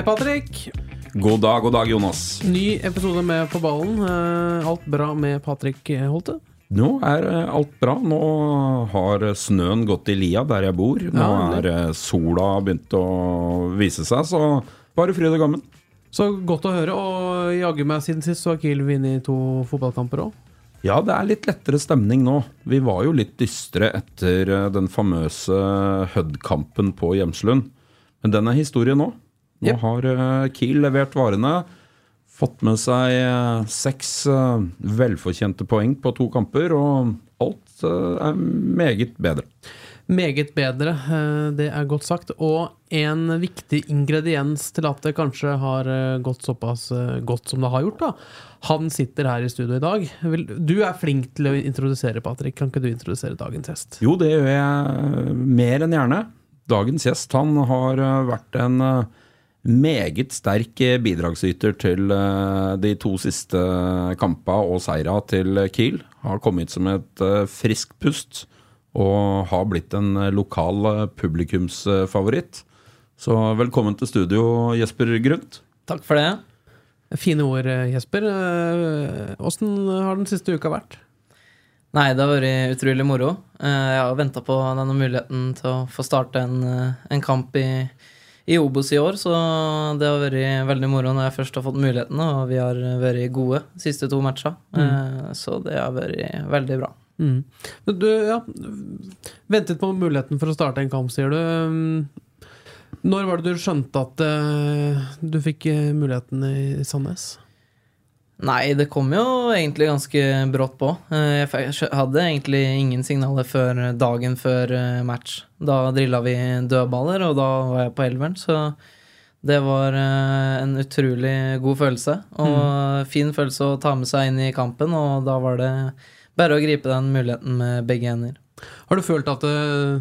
Hei, Patrick. God dag, god dag, Jonas. Ny episode med På ballen. Eh, Alt bra med Patrick Holte? Nå er eh, alt bra. Nå har snøen gått i lia der jeg bor. Nå Ja, er eh, sola begynt å vise seg, så bare fryd og gammen. Så godt å høre. Og jaggu meg siden sist så har Kiel vunnet to fotballkamper òg. Ja, det er litt lettere stemning nå. Vi var jo litt dystre etter den famøse Hødd-kampen på Hjemslund. Men den er historie nå. Nå yep. har eh, Kiel levert varene. Fått med seg eh, seks eh, velfortjente poeng på to kamper, og alt er meget bedre. Meget bedre, det er godt sagt. Og en viktig ingrediens til at det kanskje har gått såpass godt som det har gjort, da. Han sitter her i studio i dag. Du er flink til å introdusere, Patrick. Kan ikke du introdusere dagens gjest? Jo, det gjør jeg mer enn gjerne. Dagens gjest han har vært en meget sterk eh, bidragsyter til eh, de to siste kampene og seira til Kiel. Har kommet som et eh, friskt pust og har blitt en lokal publikumsfavoritt. Så velkommen til studio, Jesper Grundt. Takk for det. Fine ord, Jesper. Åssen har den siste uka vært? Nei, det har vært utrolig moro. Jeg har venta på denne muligheten til å få starte en, en kamp i, i Obos i år, så det har vært veldig moro når jeg først har fått muligheten, og vi har vært gode de siste to matcha. Mm. Så det har vært veldig bra. Mm. Du, ja, ventet på muligheten for å starte en kamp, sier du. Når var det du skjønte at eh, du fikk eh, muligheten i Sandnes? Nei, det kom jo egentlig ganske brått på. Eh, Jeg hadde egentlig ingen signaler før dagen før eh, match. Da drilla vi dødballer, og da var jeg på elveren, så det var eh, en utrolig god følelse. Og fin følelse å ta med seg inn i kampen, og da var det bare å gripe den muligheten med begge hender. Har du følt at, eh,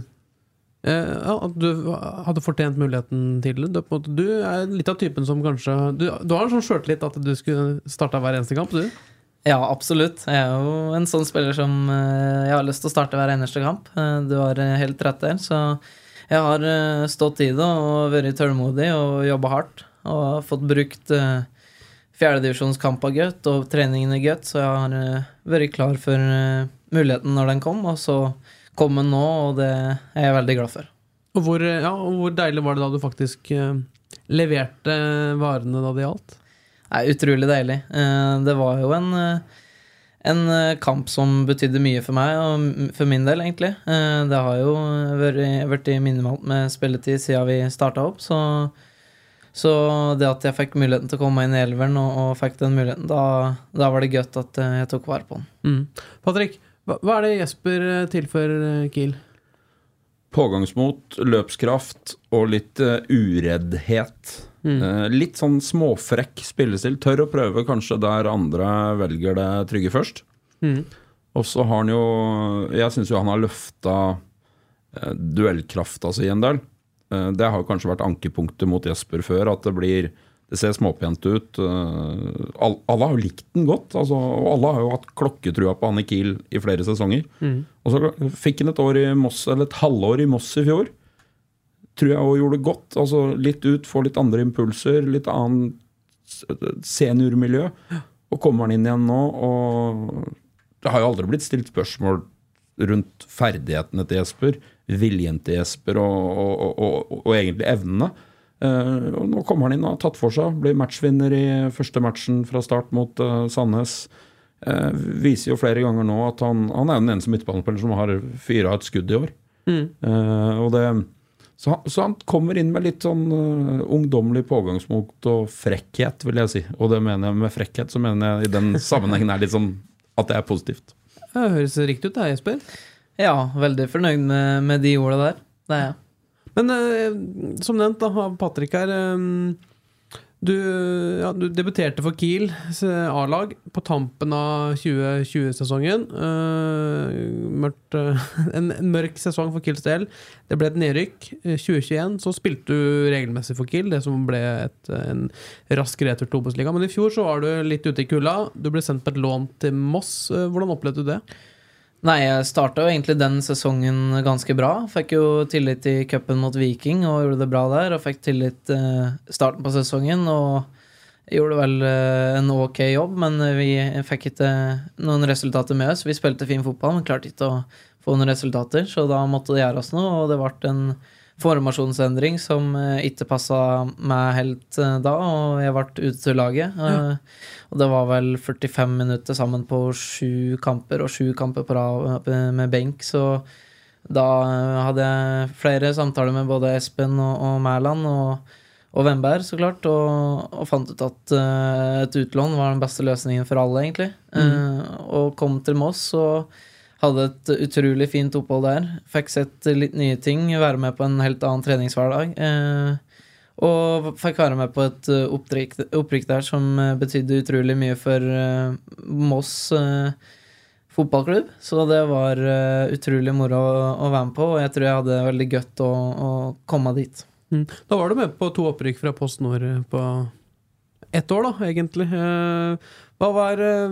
ja, at du hadde fortjent muligheten en måte, du er litt av typen som kanskje Du, du har en sånn sjøltillit at du skulle starta hver eneste kamp, du? Ja, absolutt. Jeg er jo en sånn spiller som eh, jeg har lyst til å starte hver eneste kamp. Eh, Du har eh, helt rett der. Så jeg har eh, stått i det og vært tålmodig og jobba hardt. Og fått brukt fjerdedivisjonskamper godt og treningene godt, så jeg har eh, vært klar for eh, muligheten når den kom. Og så kom den nå, og det er jeg veldig glad for. Og hvor, ja, og hvor deilig var det da du faktisk eh, leverte varene da det gjaldt? Er utrolig deilig. Eh, Det var jo en, eh, en kamp som betydde mye for meg, og for min del, egentlig. Det har jo vært, i minimalt med spilletid siden vi starta opp, så, så det at jeg fikk muligheten til å komme inn i elveren, og, og fikk den muligheten, da, da var det godt at jeg tok vare på den. Mm. Patrick, hva, hva er det Jesper eh, tilfører eh, Kiel? Pågangsmot, løpskraft og litt eh, ureddhet. Eh, litt sånn småfrekk spillestil. Tør å prøve kanskje der andre velger det trygge først. Mm. Og så har han jo Jeg syns jo han har løfta eh, duellkrafta si en del. Det har kanskje vært ankepunktet mot Jesper før, at det blir det ser småpent ut. Eh, all, alle har jo likt den godt, altså, og alle har jo hatt klokketrua på Anne Kiel i flere sesonger. Og så fikk han et år i Moss, eller et halvår i Moss i fjor. Tror jeg òg gjorde det godt. Altså Litt ut, få litt andre impulser, litt annet seniormiljø. Og kommer han inn igjen nå, og det har jo aldri blitt stilt spørsmål rundt ferdighetene til Jesper, viljen til Jesper og, og, og, og, og egentlig evnene. Eh, og nå kommer han inn og har tatt for seg. Blir matchvinner i første matchen fra start mot eh, Sandnes. Eh, viser jo flere ganger nå at han, han er den eneste midtbanespilleren som har fyra et skudd i år. Eh, og det, så, han, så han kommer inn med litt sånn uh, ungdommelig pågangsmot og frekkhet, vil jeg si. Og det mener jeg med frekkhet, så mener jeg i den sammenhengen er litt sånn at det er positivt. Det høres riktig ut, det, Jesper. Ja, veldig fornøyd med, med de orda der. Det er jeg. Men eh, som nevnt da, Patrick her eh, du, ja, du debuterte for Kiel A-lag på tampen av 2020-sesongen. Eh, eh, en, en mørk sesong for Kiels del. Det ble et nedrykk. Eh, 2021 så spilte du regelmessig for Kiel, det som ble et, en rask retur til Obos-ligaen. Men i fjor så var du litt ute i kulda. Du ble sendt på et lån til Moss. Eh, Hvordan opplevde du det? Nei, jeg starta jo egentlig den sesongen ganske bra. Fikk jo tillit i cupen mot Viking og gjorde det bra der. Og fikk tillit eh, starten på sesongen og gjorde vel eh, en ok jobb, men vi fikk ikke noen resultater med oss. Vi spilte fin fotball, men klarte ikke å få noen resultater, så da måtte det gjøres noe, og det ble en formasjonsendring som eh, ikke passa meg helt eh, da, og jeg ble ute til laget. Ja. og det var vel 45 minutter sammen på sju kamper, og sju kamper på rad eh, med benk, så da eh, hadde jeg flere samtaler med både Espen og, og Mæland og, og Wemberg, så klart, og, og fant ut at eh, et utlån var den beste løsningen for alle, egentlig. Eh, og kom til Moss og hadde et utrolig fint opphold der. Fikk sett litt nye ting, være med på en helt annen treningshverdag. Eh, og fikk være med på et eh, opprykk, der som eh, betydde utrolig mye for eh, Moss eh, fotballklubb. Så det var eh, utrolig moro å, å være med på, og jeg tror jeg hadde det veldig godt å, å komme dit. Mm. Da var du med på to opprykk fra Post Nord på ett år, da, egentlig. Eh, Hva var, eh,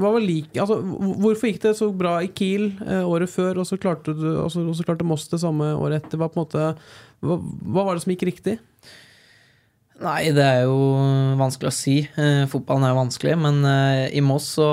hva var like, altså, Hvorfor gikk det så bra i Kiel eh, året før, og så klarte, du, og så, og så klarte Moss det samme året etter? Hva, måte, hva, hva var det som gikk riktig? Nei, det er jo vanskelig å si. Eh, fotballen er jo vanskelig, men eh, i Moss så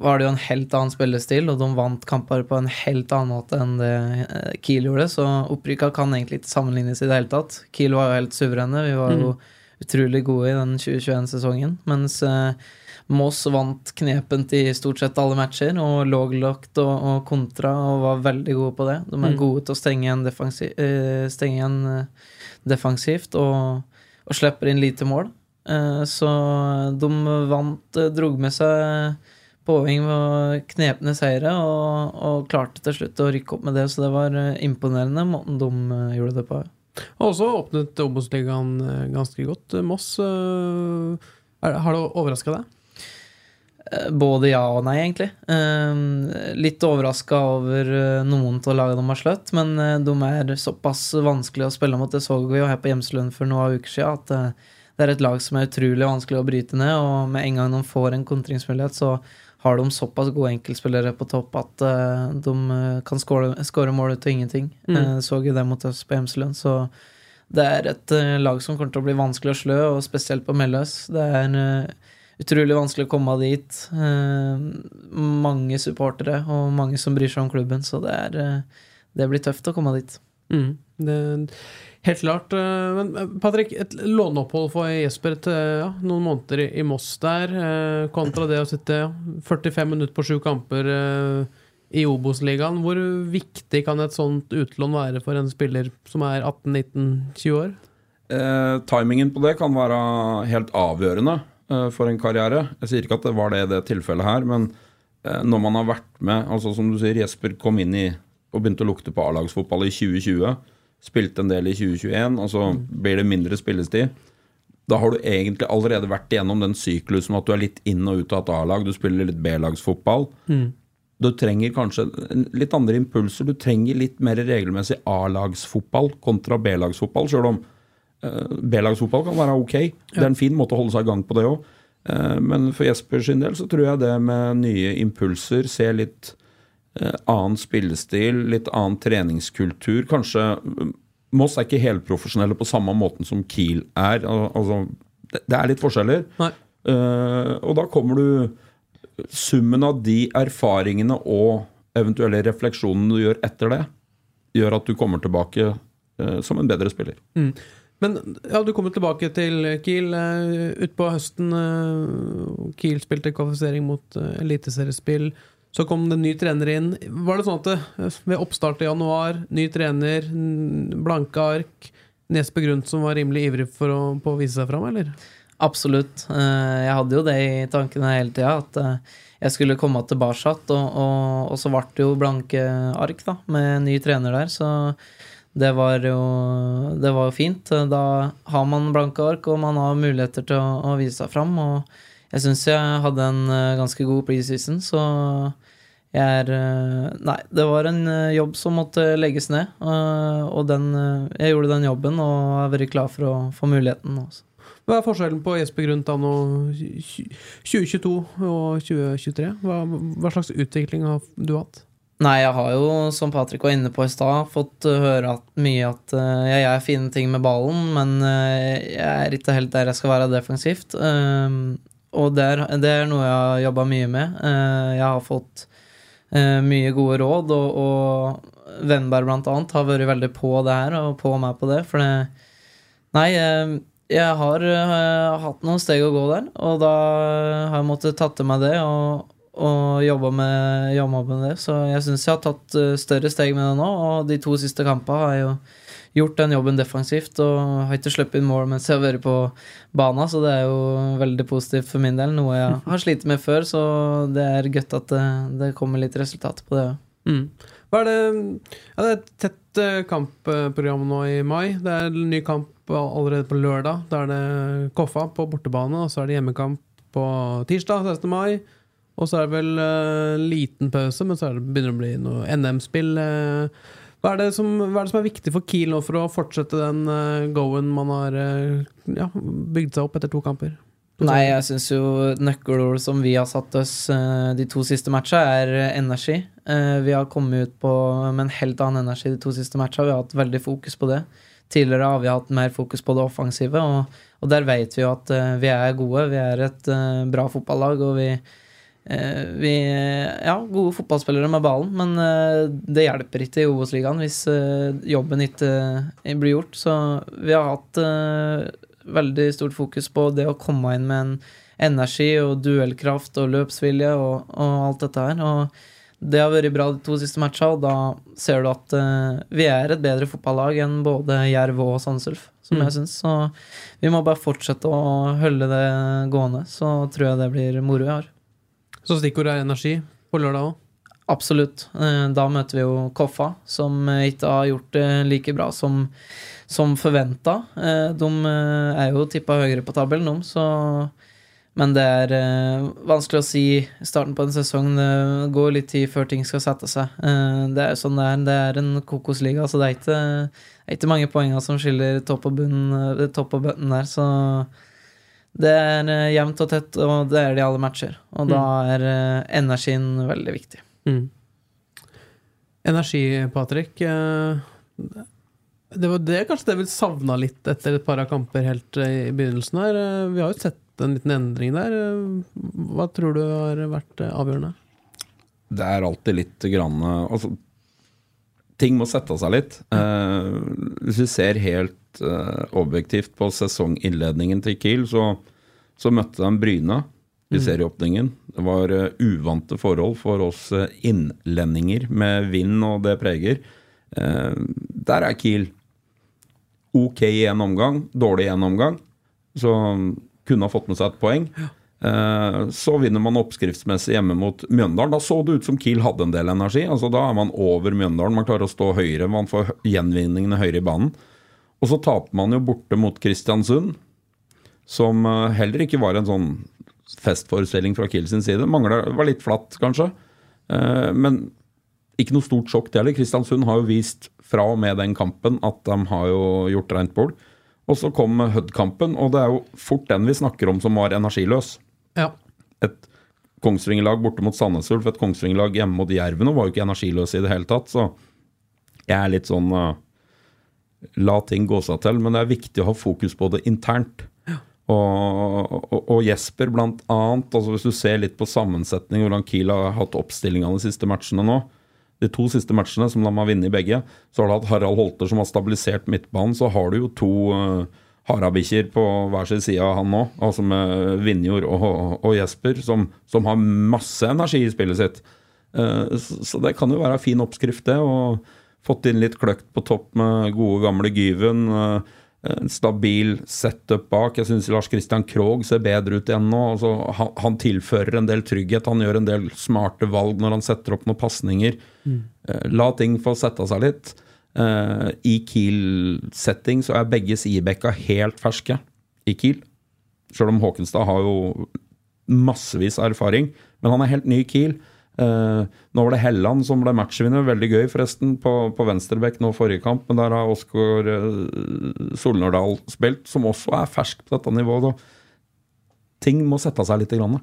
var det jo en helt annen spillestil, og de vant kamper på en helt annen måte enn det eh, Kiel gjorde, så opprykka kan egentlig ikke sammenlignes i det hele tatt. Kiel var jo helt suverene, vi var jo utrolig gode i den 2021-sesongen, mens eh, Moss vant knepent i stort sett alle matcher, og låglagt og, og kontra, og var veldig gode på det. De er Mm. gode til å stenge igjen, defensiv, eh, stenge igjen eh, defensivt, og og slipper inn lite mål. Eh, Så de vant, drog med seg poeng med knepne seire, og, og klarte til slutt å rykke opp med det, så det var imponerende måten de gjorde det på. Og også åpnet Obos-ligaen ganske godt. Moss, er, har det overraska deg? Eh, Både ja og nei, egentlig. Eh, Litt overraska over eh, noen av lagene de har slått, men de er såpass vanskelig å spille mot. Det så vi jo her på Hjemslund for noen uker siden, at det er et lag som er utrolig vanskelig å bryte ned, og med en gang de får en kontringsmulighet, så har de såpass gode enkeltspillere på topp at de kan skåre mål ut av ingenting. Mm. Så jo det mot oss på Hjemslund, så det er et lag som kommer til å bli vanskelig å slå, og spesielt på Melløs. Det er utrolig vanskelig å komme dit. Eh, mange supportere og mange som bryr seg om klubben, så det, er, eh, det blir tøft å komme dit. Mm, det, helt klart. eh, Men Patrick, et låneopphold for Jesper etter ja, noen måneder i, i Moss der, eh, kontra det å sitte 45 minutter på sju kamper eh, i Obos-ligaen. Hvor viktig kan et sånt utlån være for en spiller som er 18-19-20 år? Eh, timingen på det kan være helt avgjørende for en karriere. Jeg sier ikke at det var det i det tilfellet her, men eh, når man har vært med altså Som du sier, Jesper kom inn i og begynte å lukte på A-lagsfotball i 2020. Spilte en del i 2021, og så blir det mindre spillestid. Da har du egentlig allerede vært igjennom den syklusen at du er litt inn og ut av et A-lag. Du spiller litt B-lagsfotball. Du trenger kanskje litt andre impulser. Du trenger litt mer regelmessig A-lagsfotball kontra B-lagsfotball, sjøl om eh, B-lagsfotball kan være ok. Det er en fin måte å holde seg i gang på, det òg. Men for Jesper sin del så tror jeg det med nye impulser, se litt eh, annen spillestil, litt annen treningskultur Kanskje mm, Moss er ikke helprofesjonelle på samme måten som Kiel er. Altså, det, er litt forskjeller. Eh, og da kommer du Summen av de erfaringene og eventuelle refleksjonene du gjør etter det, gjør at du kommer tilbake eh, som en bedre spiller. Men ja, du kommer tilbake til Kiel uh, utpå høsten. eh, Kiel spilte kvalifisering mot uh, eliteseriespill. Så kom det en ny trener inn. Var det sånn at det, ved oppstart i januar, ny trener, blanke ark, Nesbø Grunn som var rimelig ivrig for å, på å vise seg fram, eller? Absolutt. Eh, Jeg hadde jo det i tankene hele tida, at eh, jeg skulle komme tilbake. Og, og, og så ble det jo blanke ark da, med ny trener der, så det var jo det var fint. Da har man blanke ark, og man har muligheter til å, å vise seg fram. Og jeg syns jeg hadde en eh, ganske god preseason, så jeg er eh, Nei, det var en eh, jobb som måtte legges ned. Og den, jeg gjorde den jobben og er veldig klar for å få muligheten. Også. Hva er forskjellen på Jesper Grunth anno 2022 og 2023? Hva, hva, slags utvikling har du hatt? Nei, jeg har jo, som Patrick var inne på i stad, fått høre at mye at uh, jeg gjør fine ting med ballen, men uh, jeg er ikke helt der jeg skal være defensivt. Uh, og det er, det er, noe jeg har jobba mye med. jeg har fått mye gode råd, og, og Vennberg blant annet har vært veldig på det her, og på meg på det, for det Nei, jeg har hatt noen steg å gå der, og da har jeg måttet tatt til meg det. og og jobba med, med, det. Så jeg syns jeg har tatt uh, større steg med det nå. Og de to siste kampene har jeg jo gjort den jobben defensivt og har ikke sluppet inn mål mens jeg har vært på bana, så det er jo veldig positivt for min del. Noe jeg har slitt med før, så det er godt at det, det kommer litt resultat på det. Mm. Hva er det ja, Det er et tett uh, kampprogram nå i mai. Det er en ny kamp allerede på lørdag. Da er det Koffa på bortebane, og så er det hjemmekamp på tirsdag 16. mai. Og så er det vel uh, liten pause, men så det, begynner det å bli noe NM-spill. Uh, hva, hva, er det som er viktig for Kiel nå for å fortsette den uh, go-en man har ja, bygd seg opp etter to kamper? Nei, jeg syns jo nøkkelord som vi har satt oss de to siste matchene, er energi. vi har kommet ut på med en helt annen energi de to siste matchene. Vi har hatt veldig fokus på det. Tidligere har vi hatt mer fokus på det offensive, og, og der vet vi jo at vi er gode. Vi er et bra fotballag, og vi, Eh, vi Ja, gode fotballspillere med ballen, men eh, det hjelper ikke i Obos-ligaen hvis eh, jobben ikke blir gjort. Så vi har hatt veldig stort fokus på det å komme inn med en energi og duellkraft og løpsvilje og, og alt dette her. Og det har vært bra de to siste matchene, og da ser du at vi er et bedre fotballag enn både Jerv og Sandsulf, som mm. jeg syns. Så vi må bare fortsette å holde det gående, så tror jeg det blir moro i år. Så stikkordet er energi på lørdag òg? Absolutt. Eh, da møter vi jo Koffa, som ikke har gjort det like bra som, som forventa. Eh, de eh, er jo tippa høyere på tabellen, de, så Men det er vanskelig å si starten på en sesong. Det går litt tid før ting skal sette seg. Det er sånn det er. Det er en kokosliga, så det er ikke, det er ikke mange poengene som skiller topp og bunn, topp og der. Så det er uh, jevnt og tett, og det er det i alle matcher. Og mm. da er uh, energien veldig viktig. Mm. Energi, Patrick. Uh, det var det kanskje det vi savna litt etter et par av kamper helt i begynnelsen her. Vi har jo sett en liten endring der. Hva tror du har vært avgjørende? Det er alltid litt grann altså, Ting må sette seg litt. hvis vi ser helt uh, objektivt på sesonginnledningen til Kiel, så, så møtte de Bryne i mm. serieåpningen. Det var uh, uvante forhold for oss uh, innlendinger med vind og det preger. der er Kiel ok i en omgang, dårlig i en omgang. Så kunne ha fått med seg et poeng. Så vinner man oppskriftsmessig hjemme mot Mjøndalen. Da så det ut som Kiel hadde en del energi. altså Da er man over Mjøndalen. Man klarer å stå høyere, man får gjenvinningene høyere i banen. Og så taper man jo borte mot Kristiansund, som eh, heller ikke var en sånn festforestilling fra Kiel sin side. Manglet, var litt flatt, kanskje. Eh, men ikke noe stort sjokk, det heller. Kristiansund har jo vist fra og med den kampen at de har jo gjort rent bord. Og så kom Hødd-kampen, og det er jo fort den vi snakker om som var energiløs. Ja. Et Kongsvinger-lag borte mot Sandnes Ulf, et Kongsvinger-lag hjemme mot Jerven var jo ikke energiløse i det hele tatt. Så jeg er litt sånn uh, la ting gå seg til, men det er viktig å ha fokus på det internt. Og, og, og, Jesper, blant annet, altså hvis du ser litt på sammensetning, hvordan Kiel har hatt oppstillinga de siste matchene nå De to siste matchene som de har vunnet begge, så har du hatt Harald Holter som har stabilisert midtbanen. Så har du jo to uh, harabikkjer på hver sin side av han nå, altså med Vinjord og, og, Jesper, som, som, har masse energi i spillet sitt. Uh, så, så, det kan jo være en fin oppskrift, det. og Fått inn litt kløkt på topp med gode, gamle Gyven. En stabil setup bak. Jeg syns Lars Christian Krogh ser bedre ut igjen nå. Altså, han, han tilfører en del trygghet. Han gjør en del smarte valg når han setter opp noen pasninger. Mm. La ting få sette seg litt. Uh, I Kiel-setting så er begge sidebekka helt ferske i Kiel. Selv om Håkenstad har jo massevis av erfaring. Men han er helt ny i Kiel. Eh, nå var det Helland som ble matchvinner. Veldig gøy, forresten, på, på venstrebekk nå forrige kamp. Men der har Oskar uh, Solnordal spilt, som også er fersk på dette nivået. Da. Ting må sette seg litt grann,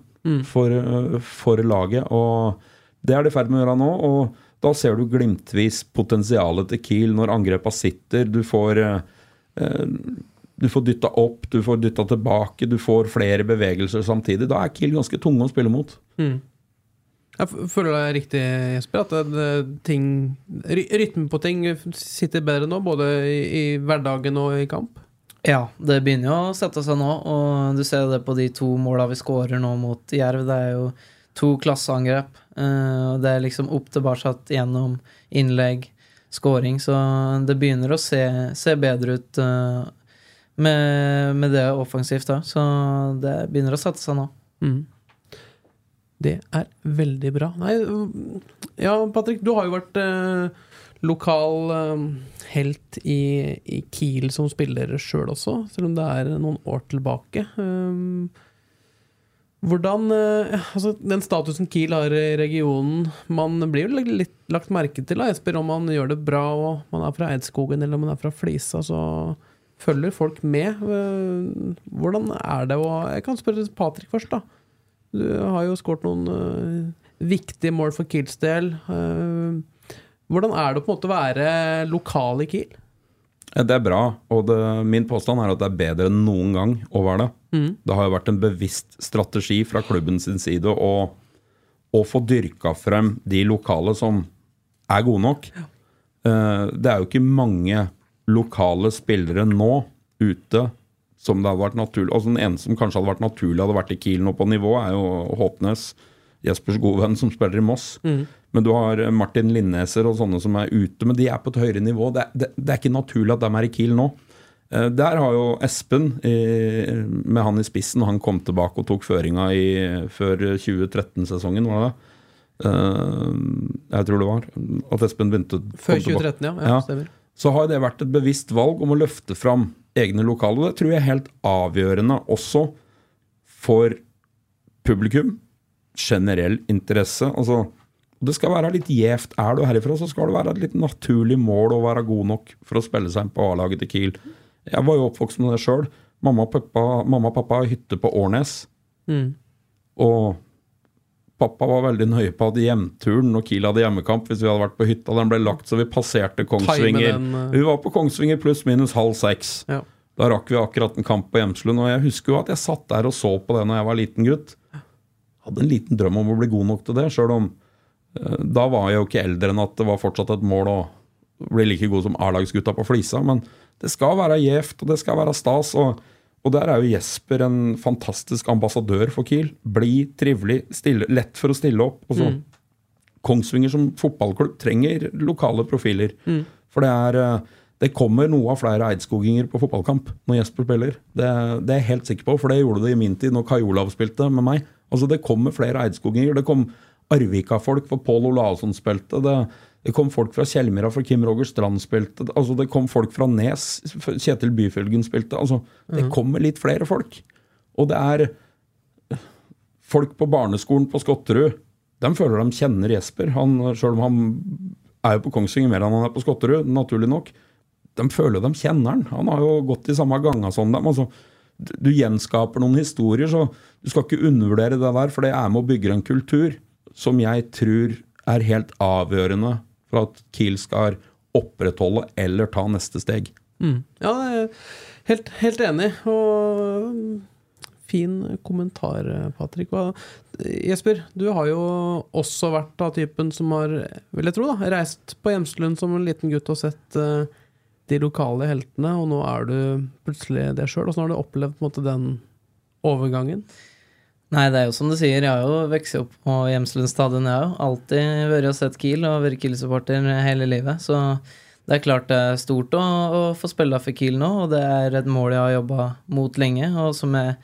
for, eh, for laget. Og det er det i ferd med å gjøre nå. og da ser du glimtvis potensialet til Kiel når angrepa sitter. Du får eh, eh, du får dytta opp, du får dytta tilbake, du får flere bevegelser samtidig. Da er Kiel ganske tunge å spille mot. Jeg føler det er riktig, Jesper, at det, ting Rytmen på ting sitter bedre nå, både i, i hverdagen og i kamp. Ja, det begynner jo å sette seg nå, og du ser det på de to måla vi skårer nå mot Jerv. Det er jo to klasseangrep. eh, og det er liksom opp tilbake gjennom innlegg, scoring, så det begynner å se, se bedre ut eh, med, med det offensivt da. Så det begynner å sette seg nå. Mm. Det er veldig bra. Nei, ja, Patrick, du har jo vært eh, lokal eh, helt i, i Kiel som spiller sjøl også, selv om det er noen år tilbake. Um, hvordan eh, altså, Den statusen Kiel har i regionen Man blir jo litt- lagt merke til, da, spør om man gjør det bra og man er fra Eidskogen eller om man er fra Flisa, så følger folk med. Eh, Hvordan er det å Jeg kan spørre Patrick først, da. Du har jo skåret noen uh, viktige mål for Kiels del. Uh, hvordan er det å på en måte være lokal i Kiel? Eh, Det er bra, og det, min påstand er at det er bedre enn noen gang å være det. Det har jo vært en bevisst strategi fra klubben sin side å, å få dyrka frem de lokale som er gode nok. Ja. Det er jo ikke mange lokale spillere nå ute som det hadde vært naturlig Altså Den eneste som kanskje hadde vært naturlig hadde vært i Kiel nå på nivå, er jo Håpnes. Jespers gode venn som spiller i Moss. Men du har Martin Linneser og sånne som er ute, men de er på et høyere nivå. Det, det, det er ikke naturlig at de er i Kiel nå. Eh, Der har jo Espen, eh, med han i spissen, han kom tilbake og tok føringa i, før 2013-sesongen, var det det? Eh, Jeg tror det var. At Espen begynte Før kom tilbake. 2013, ja. ja, Ja. Så har det vært et bevisst valg om å løfte fram egne lokaler. og Det tror jeg er helt avgjørende også for publikum. Generell interesse. Altså, det skal være litt gjevt. Er du herifra, så skal det være et litt naturlig mål å være god nok for å spille seg inn på A-laget til Kiel. Jeg var jo oppvokst med det sjøl. Mamma, mamma og pappa har hytte på Årnes. Mm. Og pappa var veldig nøye på at hjemturen når Kiel hadde hjemmekamp, hvis vi hadde vært på hytta, den ble lagt så vi passerte Kongsvinger. den, uh... Vi var på Kongsvinger pluss minus halv seks. Ja. Da rakk vi akkurat en kamp på Hjemslund. Og jeg husker jo at jeg satt der og så på det når jeg var liten gutt. Hadde en liten drøm om å bli god nok til det, sjøl om uh, da var jeg jo ikke eldre enn at det var fortsatt et mål å bli like god som A-lagsgutta på Flisa. Men det skal være gjevt, og det skal være stas. Og, og der er jo Jesper en fantastisk ambassadør for Kiel. Blid, trivelig, stille, lett for å stille opp. Og så Kongsvinger som fotballklubb trenger lokale profiler. For det er eh, det kommer noe av flere eidskoginger på fotballkamp når Jesper spiller. Det, det er jeg helt sikker på, for det gjorde det i min tid når Kai Olav spilte med meg. Altså Det kommer flere eidskoginger. Det kom Arvika-folk, for Pål Olavsson spilte. Det, det kom folk fra Kjellmyra, for Kim Roger Strand spilte. Altså Det kom folk fra Nes, Kjetil Byfølgen spilte. Altså Det kommer litt flere folk. Og det er folk på barneskolen på Skotterud. De føler de kjenner Jesper, han, selv om han er jo på Kongsvinger mer enn han er på Skotterud, naturlig nok. De føler de kjenner han. Han har jo gått i samme ganga som dem. Altså, du gjenskaper noen historier, så du skal ikke undervurdere det der, for det er med å bygge en kultur som jeg tror er helt avgjørende for at Kiel skal opprettholde eller ta neste steg. Mm. Ja, helt, helt enig. Og fin kommentar, Patrick. Jesper, du har jo også vært av typen som har, vil jeg tro, da, reist på Hjemslund som en liten gutt og sett uh, de lokale heltene, og nå er du plutselig det sjøl. Åssen har du opplevd måte, den overgangen? Nei, det er jo som du sier, jeg har jo vokst opp på Hjemslund stadion, jeg jo alltid vært og sett Kiel og vært Kiel-supporter hele livet. Så det er klart det er stort å, å få spille for Kiel nå, og det er et mål jeg har jobba mot lenge, og som jeg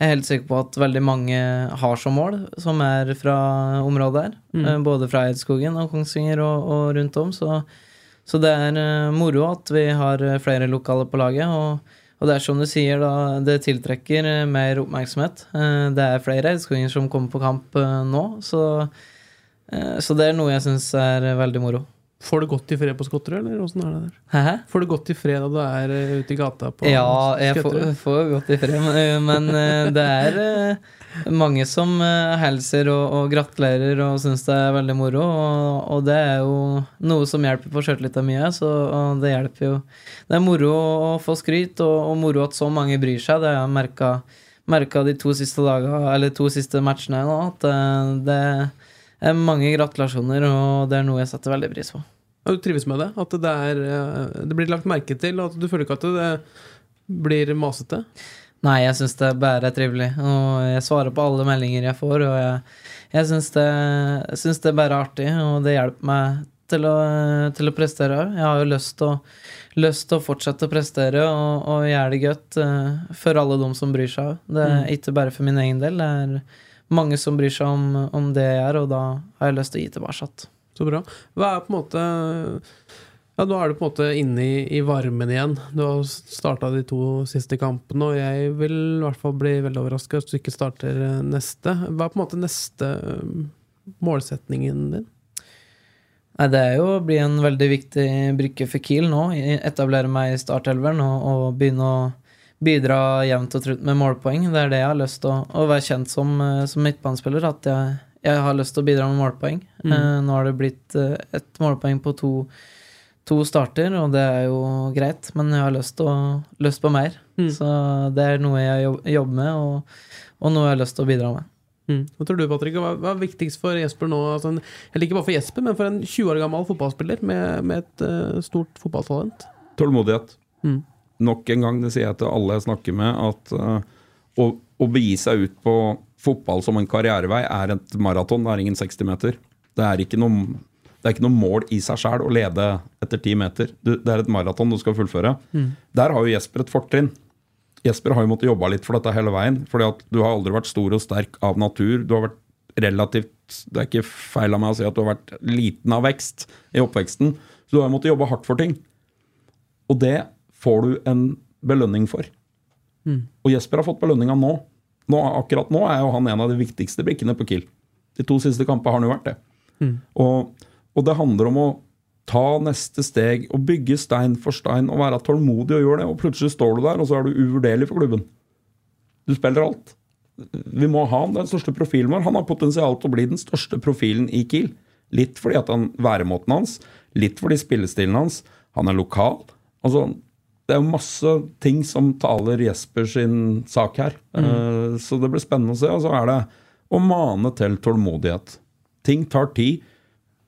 er helt sikker på at veldig mange har som mål, som er fra området her. Mm. Både fra Eidskogen og Kongsvinger og, og rundt om. Så, så det er eh, moro at vi har eh, flere lokale på laget. Og, og det er som du sier, da, det tiltrekker eh, mer oppmerksomhet. Eh, Det er flere eidskoginger som kommer på kamp eh, nå, så, så det er noe jeg syns er veldig moro. Får du godt i fred på Skotterud, eller åssen er det der? Hæ? Får du godt i fred da du er ute i gata på Ja, jeg får, får godt i fred, men, men det er mange som eh, hilser og, og gratulerer og syns det er veldig moro. Og, og det er jo noe som hjelper på sjøltillita mye, så det hjelper jo. Det er moro å få skryt, og, og moro at så mange bryr seg. Det har jeg merka, de to siste dager, to siste matchene nå, at eh, det er mange gratulasjoner, og det er noe jeg setter veldig pris på. Og Du trives med det? At det, er, eh, det blir lagt merke til, og at du føler ikke at det blir masete? Nei, jeg syns det bare er trivelig. Og jeg svarer på alle meldinger jeg får, og jeg, jeg syns det, jeg det bare er artig, og det hjelper meg til å, til å prestere òg. Jeg har jo lyst til å, lyst til å fortsette å prestere og, og gjøre det godt eh, for alle de som bryr seg. Det er ikke bare for min egen del. Det er mange som bryr seg om, om det jeg gjør, og da har jeg lyst til å gi tilbake. Så bra. Hva er på en måte Ja, nå er du på en måte inne i, i varmen igjen. Du har starta de to siste kampene, og jeg vil i hvert fall bli veldig overraska hvis du ikke starter eh, neste. Hva er på en måte neste eh, målsetningen din? Nei, det er jo å bli en veldig viktig brikke for Kiel nå. Etablere meg i startelveren og, og begynne å bidra jevnt og trutt med målpoeng. Det er det jeg har lyst til å, å være kjent som, eh, som midtbanespiller. At jeg, jeg har lyst til å bidra med målpoeng. Eh, nå har det blitt ett målpoeng på to, to starter, og det er jo greit, men jeg har lyst, å, lyst på mer. Så det er noe jeg jobb- jobber med, og, og noe jeg har lyst til å bidra med. Mm. Hva tror du, Patrick? Hva, hva er viktigst for Jesper nå? Altså, eller ikke bare for Jesper, men for en 20 år gammel fotballspiller med, med et uh, stort fotballtalent? Tålmodighet. Mm. Nok en gang, det sier jeg til alle jeg snakker med, at uh, å, å begi seg ut på fotball som en karrierevei er et maraton, det er ingen 60 meter. Det er ikke noe, det er ikke noe mål i seg sjøl å lede etter ti meter. Du, det er et maraton du skal fullføre. Der har jo Jesper et fortrinn. Jesper har jo måttet jobbe litt for dette hele veien. fordi at du har aldri vært stor og sterk av natur. Du har vært relativt Det er ikke feil av meg å si at du har vært liten av vekst i oppveksten. Så du har jo måttet jobbe hardt for ting. Og det får du en belønning for. Og Jesper har fått belønninga nå. nå. Akkurat nå er jo han en av de viktigste brikkene på Kiel. De to siste kampene har han jo vært det. Og, og det handler om å ta neste steg og bygge stein for stein og være tålmodig og gjøre det. Og plutselig står du der, og så er du uvurderlig for klubben. Du spiller alt. Vi må ha han den største profilen vår. Han har potensial til å bli den største profilen i Kiel. Litt fordi at han væremåten hans, litt fordi spillestilen hans. Han er lokal. Altså, det er masse ting som taler Jesper sin sak her. Eh, så det blir spennende å se. Og så er det å mane til tålmodighet. Ting tar tid.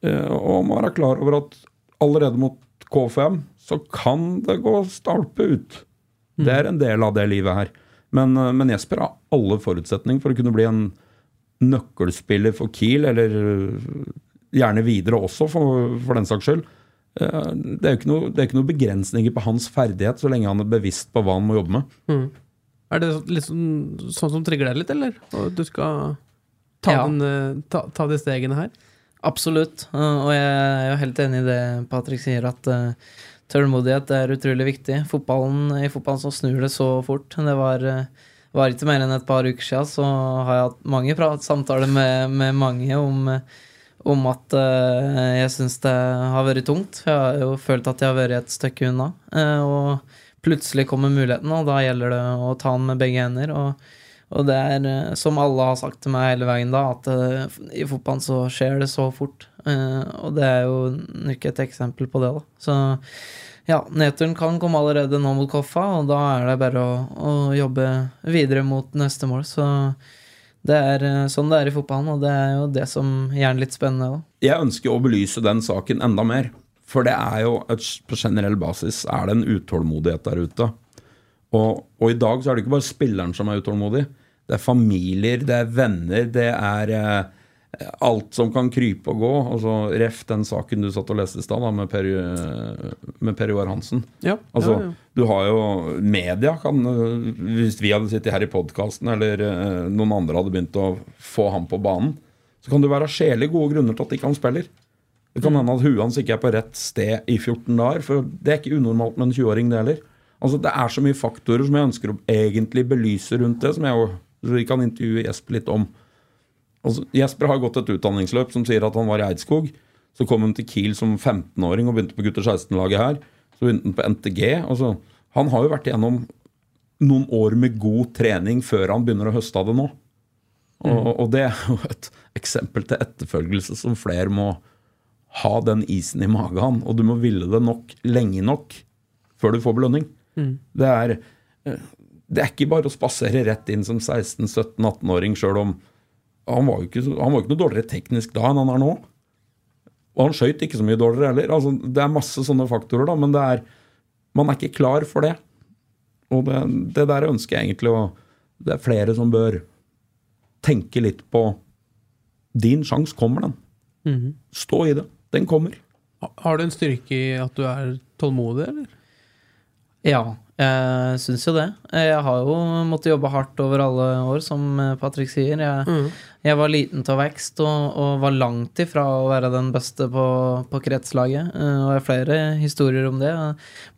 Eh, og må være klar over at allerede mot K5 så kan det gå stalpe ut. Det er en del av det livet her. Men, eh, men Jesper har alle forutsetninger for å kunne bli en nøkkelspiller for Kiel, eller eh, gjerne videre også, for, for den saks skyld. Eh, Det er jo ikke noe, det er ikke noe begrensninger på hans ferdighet, så lenge han er bevisst på hva han må jobbe med. Er det liksom, sånn, som trigger deg litt, eller? Og du skal ta, Ja. den, ta, ta de stegene her? Absolutt, uh, og jeg er jo helt enig i det Patrick sier, at uh, tålmodighet er utrolig viktig. Fotballen, I fotballen så snur det så fort. Det var, uh, var ikke mer enn et par uker siden, så har jeg hatt mange prat, samtaler med, med mange om, om at jeg syns det har vært tungt. Jeg har jo følt at jeg har vært et stykke unna. Og plutselig kommer muligheten, og da gjelder det å ta den med begge hender. og og det er, eh, som alle har sagt til meg hele veien da, at eh, i fotballen så skjer det så fort. Eh, og det er jo nok et eksempel på det, da. Så ja, nedturen kan komme allerede nå mot Koffa, og da er det bare å, å jobbe videre mot neste mål. Så det er sånn det er i fotballen, og det er jo det som gjør det litt spennende. da. Jeg ønsker å belyse den saken enda mer. For det er jo et, på generell basis er det en utålmodighet der ute. Og, og i dag så er det ikke bare spilleren som er utålmodig. Det er familier, det er venner, det er eh, alt som kan krype og gå. Altså, Ref den saken du satt og leste i stad, med Per, eh, med per Joar Hansen. Ja, Altså, ja, ja. Du har jo Media kan eh, Hvis vi hadde sittet her i podkasten, eller eh, noen andre hadde begynt å få ham på banen, så kan det være sjelig gode grunner til at ikke han spiller. Det kan hende at huet hans ikke er på rett sted i 14 dager, for det er ikke unormalt med en 20-åring, det heller. Altså, Det er så mye faktorer som jeg ønsker å egentlig belyse rundt det, som jeg jo, vi kan intervjue Jesper litt om. Altså, Jesper har gått et utdanningsløp som sier at han var i Eidskog. Så kom han til Kiel som 15-åring og begynte på gutter 16-laget her. Så begynte han på NTG. Altså, han har jo vært igjennom noen år med god trening før han begynner å høste av det nå. Og, og det er jo et eksempel til etterfølgelse som flere må ha den isen i magen. Og du må ville det nok lenge nok før du får belønning. Det, er, eh, det er ikke bare å spasere rett inn som 16-17-18-åring, sjøl om han var, jo ikke, han var jo ikke noe dårligere teknisk da enn han er nå. Og han skøyt ikke så mye dårligere heller. Altså, det er masse sånne faktorer, da, men det er, man er ikke klar for det. Og det, det der ønsker jeg egentlig å Det er flere som bør tenke litt på Din sjanse kommer, den. Stå i det. Den kommer. Har du en styrke i at du er tålmodig, eller? Ja, jeg syns jo det. Jeg har jo måttet jobbe hardt over alle år, som Patrick sier. Jeg, jeg var liten til vekst og, og var langt ifra å være den beste på, på kretslaget. Eh, Og jeg har flere historier om det.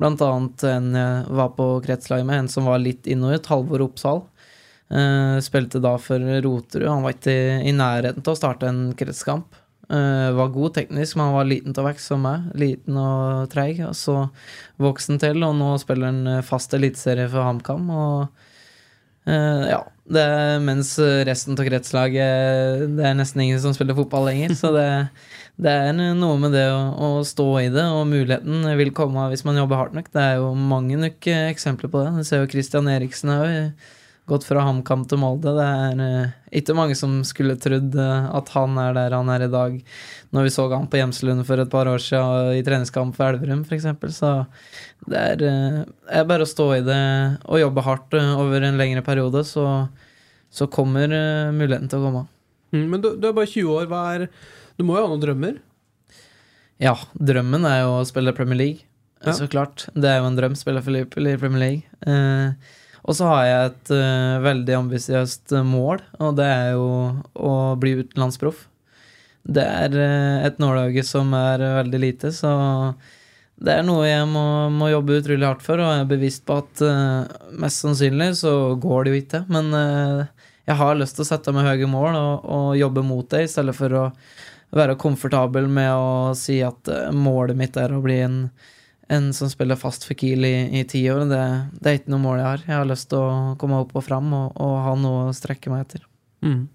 Blant annet en jeg var på kretslaget med, en som var litt innover, Halvor Oppsal. Eh, spilte da for Roterud. Han var ikke i, i nærheten til å starte en kretskamp. Eh, var god teknisk, men han var liten til vekst som meg. Liten og treig. Og så voksen til, og nå spiller han eh, fast eliteserie for HamKam. Og uh, ja, det, mens resten av kretslaget Det er nesten ingen som spiller fotball lenger. Så det, det er noe med det å, å stå i det, og muligheten vil komme hvis man jobber hardt nok. Det er jo mange nok eksempler på det. Du ser jo Christian Eriksen òg. Gått fra HamKam til Molde. Det er eh, ikke mange som skulle trodd eh, at han er der han er i dag, når vi så han på Gjemselund for et par år siden i treningskamp for Elverum, f.eks. Så det er, eh, er bare å stå i det og jobbe hardt over en lengre periode, så, så kommer muligheten til å komme. Mm, men du, du er bare 20 år. Hva er Du må jo ha noen drømmer? Ja, drømmen er jo å spille Premier League. Ja. Så klart. Det er jo en drøm, spille for Liverpool i Premier League. Eh, og så har jeg et uh, veldig ambisiøst eh, mål, og det er jo å bli utenlandsproff. Det er uh, et nåløye som er veldig lite, så det er noe jeg må, må jobbe utrolig hardt for, og jeg er bevisst på at uh, mest sannsynlig så går det jo ikke. Men jeg har lyst til å sette meg høye mål og, og jobbe mot det, i stedet for å være komfortabel med å si at målet mitt er å bli en, en som spiller fast for Kiel i, i ti år. Det, det er ikke noe mål jeg har. Jeg har lyst til å komme opp og fram og, og ha noe å strekke meg etter. Mm.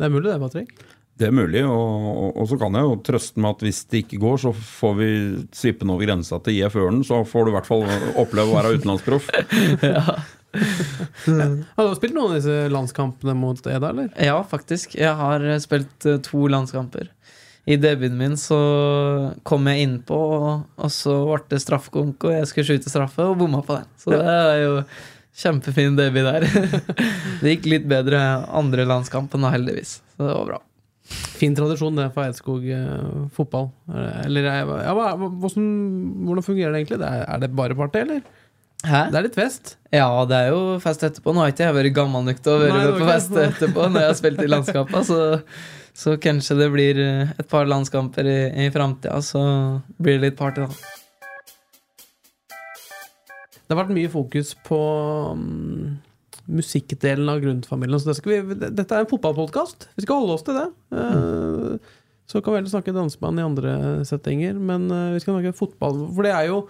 Det er mulig, det, Patrick. Det er mulig, og, og, og så kan jeg jo trøste med at hvis det ikke går, så får vi svippe den over grensa til IF Ørnen, så får du i hvert fall oppleve å være utenlandsproff. Har du spilt noen av disse landskampene mot Eda, eller? Ja, faktisk. Jeg har spilt eh, to landskamper. I debuten min så kom jeg innpå, og, og så ble det straffekonk, og jeg skulle skyte straffe, og bomma på den. Så det er jo kjempefin debut der. det gikk litt bedre andre landskampen, da, heldigvis. Så det var bra. Fin tradisjon det for Eidskog eh, fotball. Eller eh, ja, hva, hvordan, hvordan fungerer det egentlig? Det er, er det bare party, eller? Hæ? Det er litt fest. Ja, det er jo fest etterpå. Nå har ikke jeg vært gammel nok til å være med på fest etterpå når jeg har spilt i landskapet, så, så kanskje det blir eh, et par landskamper i, i framtida, så blir det litt party, da. Det har vært mye fokus på um, musikkdelen av Grundfamilien. Så det vi, dette er en fotballpodkast. Vi skal holde oss til det. Eh, Så kan vi heller snakke danseband i andre settinger, men uh, vi skal snakke fotball. For det er jo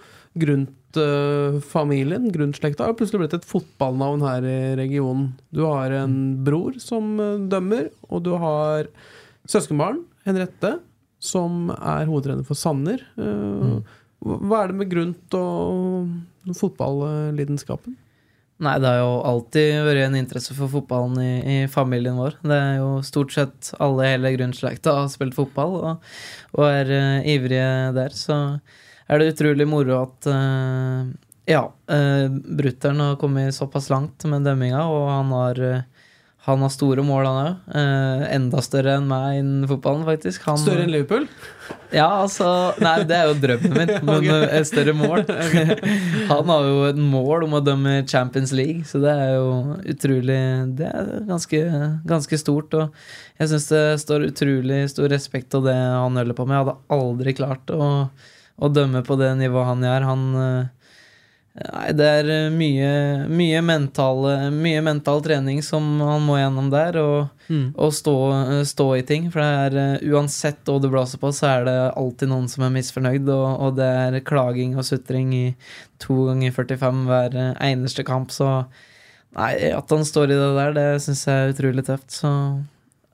Grundt-familien, Grundt-slekta, har plutselig blitt et fotballnavn her i regionen. Du har en bror som dømmer, og du har søskenbarn, Henriette, som er hovedtrener for Sanner. Mm. Hva er det med Grunt og fotballidenskapen? Nei, det har jo alltid vært en interesse for fotballen i, i familien vår. Det er jo stort sett alle i hele grunnslekta har spilt fotball og, og er uh, ivrige der. Så er det utrolig moro at uh, ja, uh, brutter'n har kommet såpass langt med dømminga, og han har, uh, han har store mål, han òg. Eh, enda større enn meg innen fotballen, faktisk. Han, Større enn Liverpool? Ja, altså Nei, det er jo drømmen min, men Ok. et større mål. Han har jo et mål om å dømme Champions League, så det er jo utrolig Det er ganske, ganske stort. Og jeg syns det står utrolig stor respekt av det han holder på med. Jeg hadde aldri klart å, å dømme på det nivået han gjør. Han eh, Nei, det er eh, mye, mye, mental, mye mental trening som han må gjennom der, og, Mm. og stå, stå i ting. For det er eh, uansett hva du blåser på, så er det alltid noen som er misfornøyd, og, og det er klaging og sutring i to ganger 45 hver eh, eneste kamp, så Nei, at han står i det der, det syns jeg er utrolig tøft. Så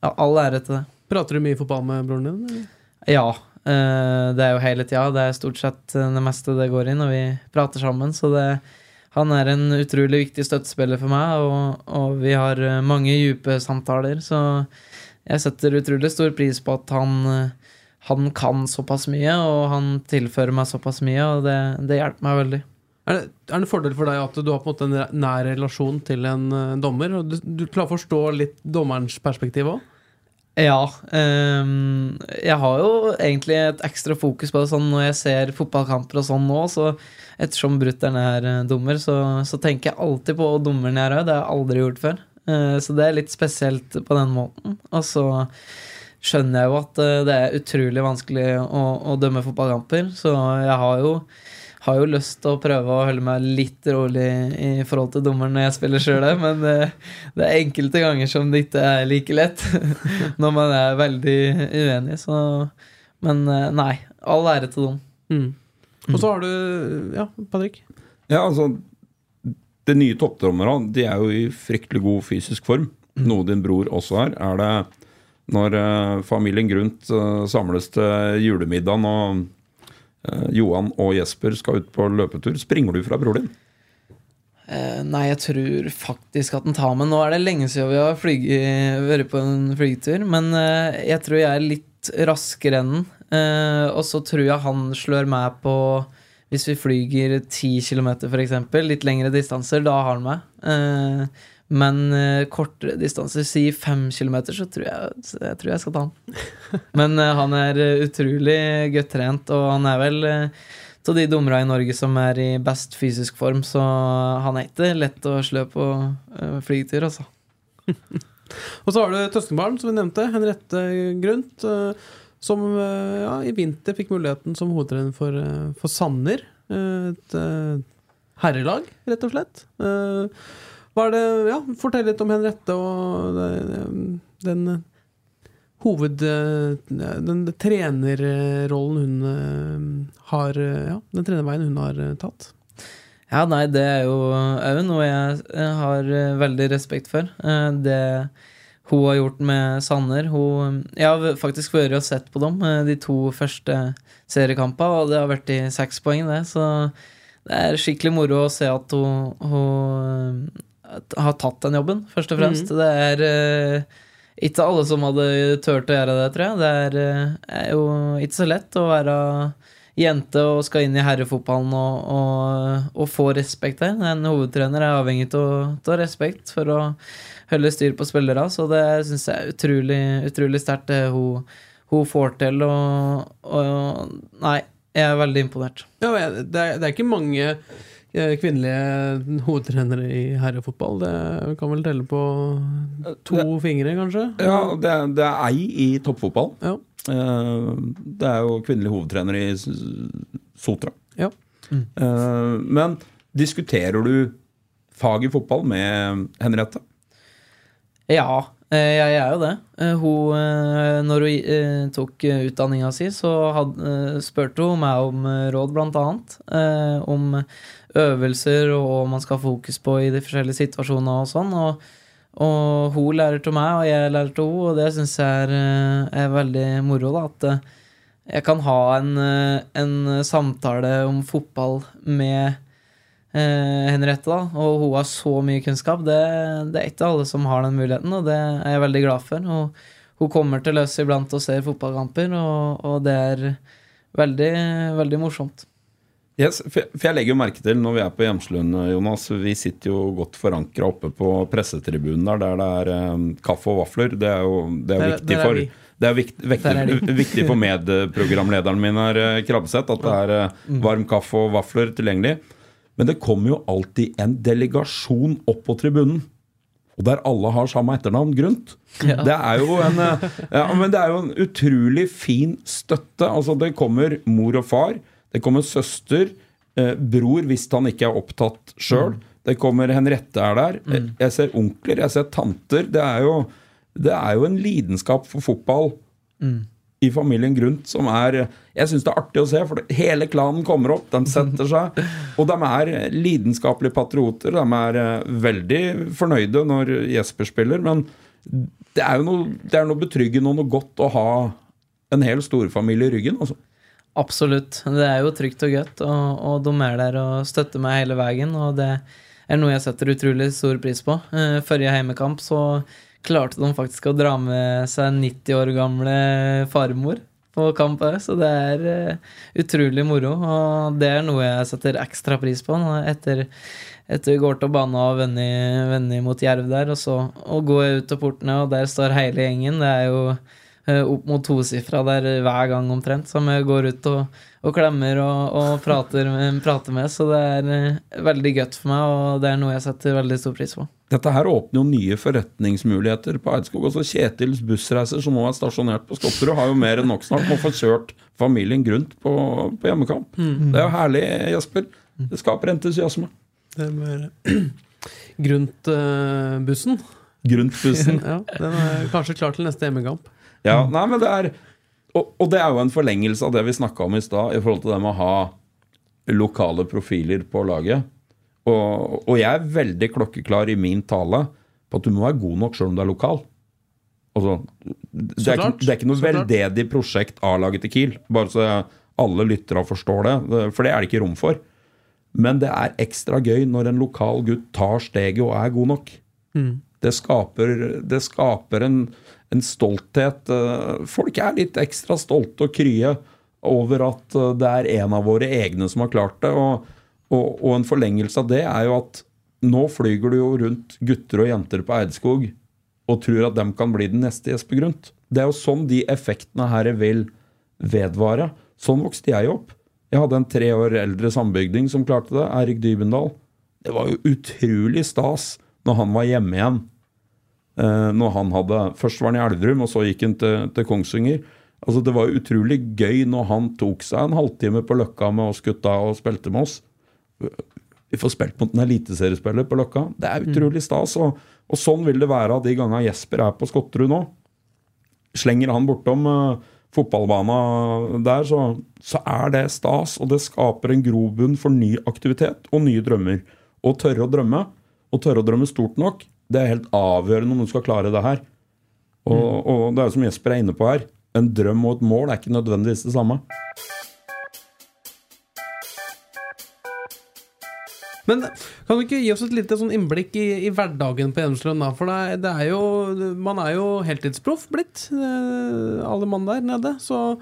ja, all ære til det. Prater du mye fotball med broren din? eller? Ja. Eh, det er jo hele tida. Det er stort sett eh, det meste det går i når vi prater sammen. Så det, han er en utrolig viktig støttespiller for meg, og, og vi har eh, mange dype samtaler. Så jeg setter utrolig stor pris på at han, han kan såpass mye, og han tilfører meg såpass mye, og det, det hjelper meg veldig. Er det, er det en fordel for deg at du har på en måte en nær relasjon til en dommer? Og du, du klarer å forstå litt dommerens perspektiv òg? Ja. Um, jeg har jo egentlig et ekstra fokus på det sånn når jeg ser fotballkamper og sånn nå, så ettersom brutter'n er eh, dommer, så, så tenker jeg alltid på dommeren jeg er. Det har jeg aldri gjort før. Uh, så det er litt spesielt på den måten. Og så skjønner jeg jo at eh, det er utrolig vanskelig å, å dømme fotballkamper, så jeg har jo har jo lyst til å prøve å holde meg litt rolig i forhold til dommeren når jeg spiller sjøl, men det, det er enkelte ganger som det ikke er like lett når man er veldig uenig. Så Men eh, nei, all ære til dem. Mm. Og så har du Ja, Patrick? Ja, altså De nye toppdommerne de er jo i fryktelig god fysisk form. Noe din bror også er. Er det når eh, familien Grunt eh, samles til julemiddagen og eh, Johan og Jesper skal ut på løpetur, springer du fra bror din? Eh, nei, jeg tror faktisk at den tar meg. Nå er det lenge siden vi har flyget, vært på en flygetur, men eh, jeg tror jeg er litt raskere enn den. Eh, og så tror jeg han slår meg på Hvis vi flyger 10 km, f.eks., litt lengre distanser, da har han meg. Men uh, kortere distanser, si fem kilometer, så tror jeg, jeg tror jeg skal ta han. Men uh, han er eh, utrolig godt trent, og han er vel av de dommerne i Norge som er i best fysisk form, så han er ikke lett å slø på flygetur, altså. Og så har du Tøskenbarn, som vi nevnte. Henriette Grunt. Som ja, i vinter fikk muligheten som hovedtrener for, for Sanner. Et herrelag, rett og slett. Hva er det Ja, fortell litt om Henriette og den eh, hoved... eh, Den trenerrollen hun eh, har Ja, den trenerveien hun har tatt. Ja, nei, det er jo òg noe jeg har veldig respekt for. Det hun har gjort med Sanner hun, Jeg har faktisk vært og sett på dem de to første seriekampene, og det har vært i seks poeng, det. Så det er skikkelig moro å se at hun, hun har tatt den jobben, først og fremst. Det er eh, ikke alle som hadde turt å gjøre det, tror jeg. Det er, eh, er jo ikke så lett å være jente og skal inn i herrefotballen og, og, og få respekt der. En hovedtrener er avhengig av respekt for å holde styr på spillere, så det syns jeg er utrolig, utrolig sterkt, det hun, hun får til. Og, og Nei, jeg er veldig imponert. Ja, det, er, det er ikke mange kvinnelige hovedtrenere i herrefotball. Det kan vel telle på to fingre, kanskje? Ja, det, er- det er ei i toppfotball. Ja. Eh, Det er jo kvinnelig hovedtrener i Sotra. Ja. Mm. Men diskuterer du fag i fotball med Henriette? Ja, eh, jeg er jo det. Eh, Hun, eh, når hun eh, tok eh, utdanninga si, så had, eh, spurte hun meg om eh, råd, blant annet. eh, Om øvelser og hva man skal ha fokus på i de forskjellige situasjonene og sånn. Og, og hun lærer til meg, og jeg lærer til henne, og det syns jeg er, eh, er veldig moro. da, At eh, jeg kan ha en, eh, en samtale om fotball med eh, Henriette, da, og hun har så mye kunnskap. Det, det er ikke alle som har den muligheten, og det er jeg veldig glad for. Og hun kommer til løs iblant og ser fotballkamper, og, og det er veldig, veldig morsomt. Yes, for jeg- legger jo merke til når vi er på Hjemslund, Jonas Vi sitter jo godt forankra oppe på pressetribunen der, der det er um, kaffe og vafler. Det er jo det er Der- viktig der er for det er viktig, er viktig, viktig for medprogramlederen min her, eh, Krabbeseth, at det er eh, Mm. varm kaffe og vafler tilgjengelig. Men det kommer jo alltid en delegasjon opp på tribunen. Og der alle har samme etternavn, Grunt. Ja. Det er en eh, ja, men det er jo en utrolig fin støtte. Altså Det kommer mor og far, det kommer søster, eh, bror hvis han ikke er opptatt sjøl. Det kommer Henriette er der. Mm. Jeg ser onkler, jeg ser tanter. Det er jo, det er jo en lidenskap for fotball i familien Grunt som er Jeg syns det er artig å se, for hele klanen kommer opp, de setter seg. Og de er lidenskapelige patrioter. De er eh, veldig fornøyde når Jesper spiller, men det er jo noe, det er noe betryggende og noe godt å ha en hel storfamilie i ryggen. Altså. Absolutt. Det er jo trygt og godt, og, og de er der og støtter meg hele veien. Og det er noe jeg setter utrolig stor pris på. Eh, Forrige heimekamp så klarte de faktisk å dra med seg 90 år gamle farmor på kamp òg, så det er eh, utrolig moro. Og det er noe jeg setter ekstra pris på etter etter vi går til banen og vender mot Jerv der, og så går jeg ut til portene, og der står hele gjengen. Det er jo eh, opp mot tosifra der hver gang omtrent, som jeg går ut og, og klemmer og, og prater, med, prater med. Så det er eh, veldig godt for meg, og det er noe jeg setter veldig stor pris på. Dette her åpner jo nye forretningsmuligheter på Eidskog. Også Kjetils bussreiser, som nå er stasjonert på Skotterud, har jo mer enn nok snart med å få kjørt familien Grunt på, på hjemmekamp. Det er jo herlig, Jesper. Det skaper entusiasme. Det med Grunt-bussen. Grunt-bussen. ja, den er kanskje klar til neste hjemmekamp. Ja, nei, men det er og, og det er jo en forlengelse av det vi snakka om i stad, i forhold til det med å ha lokale profiler på laget. Og, og jeg er veldig klokkeklar i min tale på at du må være god nok sjøl om du er lokal. Altså, det, er ikke, det er ikke noe veldedig prosjekt A-laget til Kiel, bare så alle lyttere forstår det, for det er det ikke rom for. Men det er ekstra gøy når en lokal gutt tar steget og er god nok. Det skaper, det skaper en, en stolthet. Folk er litt ekstra stolte og krye over at det er en av våre egne som har klart det. Og, og, og en forlengelse av det er jo at nå flyger du jo rundt gutter og jenter på Eidskog og tror at dem kan bli den neste Jesper Grunt. Det er jo sånn de effektene her vil vedvare. Sånn vokste jeg opp. Jeg hadde en tre år eldre sambygding som klarte det, Eirik Dybendal. Det var jo utrolig stas når han var hjemme igjen. Eh, når han hadde, Først var han i Elverum, og så gikk han til, til Kongsvinger. Altså Det var utrolig gøy når han tok seg en halvtime på Løkka med oss gutta og spilte med oss. Vi får spilt mot en eliteseriespiller på Løkka. Det er utrolig stas. Og, og sånn vil det være de gangene Jesper er på Skotterud nå. Slenger han bortom uh, fotballbana der, så, så er det stas. Og det skaper en grobunn for ny aktivitet og nye drømmer. Å tørre å drømme, og tørre å drømme stort nok, det er helt avgjørende om du skal klare det her. Og, og det er jo som Jesper er inne på her. En drøm og et mål er ikke nødvendigvis det samme. Men kan du ikke gi oss et lite sånn innblikk i, i hverdagen på Gjennomstrøm? da? For det det er jo, man er jo heltidsproff blitt, eh, alle mann der nede. Så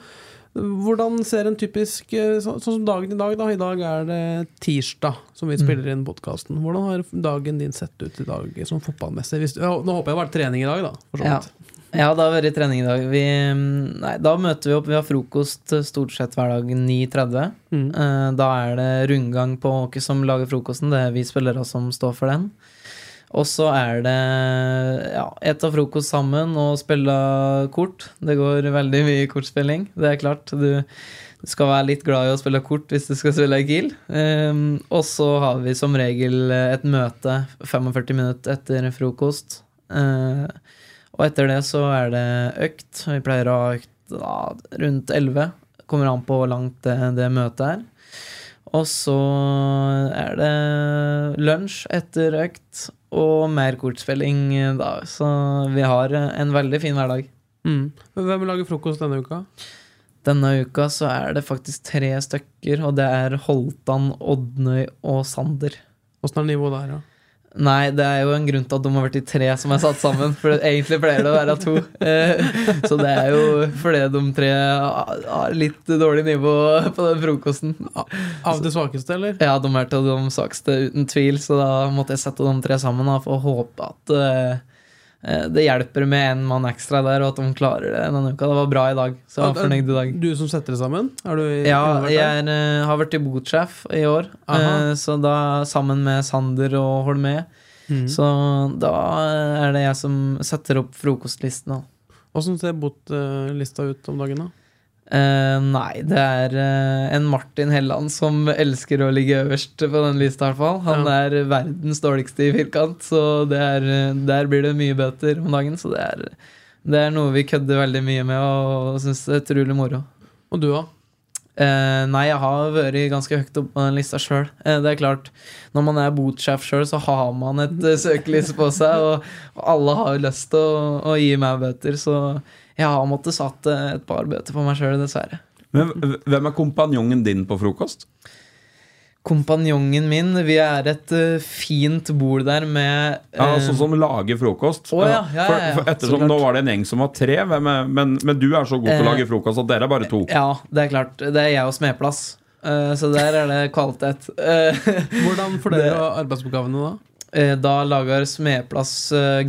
hvordan ser en typisk eh, så- Sånn som dagen i dag, da. I dag er det tirsdag som vi spiller inn podkasten. Hvordan har dagen din sett ut i dag som fotballmessig? Hvis, nå håper jeg det var trening i dag, da. Ja. Ja, det har vært trening i dag. Vi, nei, da møter vi opp. Vi har frokost eh, stort sett hver dag 9.30. Mm. Da er det rundgang på hvem som lager frokosten. Det er vi spillere som står for den. Og så er det ja, ete frokost sammen og spille kort. Det går veldig mye kortspilling. Det er klart. Du, skal være litt glad i å spille kort hvis du skal spille Kiel. Um, og så har vi som regel et møte 45 minutter etter frokost. Eh, og etter det så er det økt. Vi pleier å ha økt da, rundt 11. Kommer an på hvor langt det, det møtet er. Og så er det lunsj etter økt og mer kortspilling da. Så vi har en veldig fin hverdag. Mm. Hvem lager frokost denne uka? Denne uka så er det faktisk tre stykker, og det er Holtan, Odnøy og Sander. Åssen er nivået der, da? Nei, det er jo en grunn til at de har vært i tre som er satt sammen. For egentlig pleier det å være to. Eh, Så det er jo fordi de tre har litt dårlig nivå på den frokosten. Av det svakeste, eller? Ja, de er til de svakeste, uten tvil, så da måtte jeg sette de tre sammen da, for å håpe at eh, det hjelper med en mann ekstra der, og at de klarer det denne uka. Det var bra i dag, så jeg var fornøyd i dag. Du som setter det sammen? Er du Ja, jeg er, eh, har vært i botsjef i år, Aha. eh, så da sammen med Sander og Holmé. Mm. Så da er det jeg som setter opp frokostlisten. Åssen ser botlista ut om dagen, da? Eh, nei, det er uh, en Martin Helland som elsker å ligge øverst på den lista. i hvert fall Han Ja. er verdens dårligste i firkant, så det er, eh, der blir det mye bøter om dagen. Så det er, det er noe vi kødder veldig mye med og syns er utrolig moro. Og du, òg? Uh, nei, jeg har vært ganske høyt oppe på den lista sjøl. Uh, det er klart, når man er botsjef sjøl, så har man et uh, søkelys på seg, og, og alle har lyst til å, å gi meg bøter, så jeg har måttet satt eh, et par bøter på meg sjøl, dessverre. Men hvem er kompanjongen din på frokost? Kompanjongen min, vi er et uh, fint bord der med uh, Ja, Sånn Som lager frokost? Oh, ja, ja, For, ja, ja, for så ettersom nå var det en gjeng som var tre, hvem er, men, men du er så god til å lage frokost at dere er bare to. Ja, det er klart. Det er jeg og Smeplass. Uh, så der er det kvalitet. Hvordan fordeler du arbeidsoppgavene da? Eh, Da lager Smeplass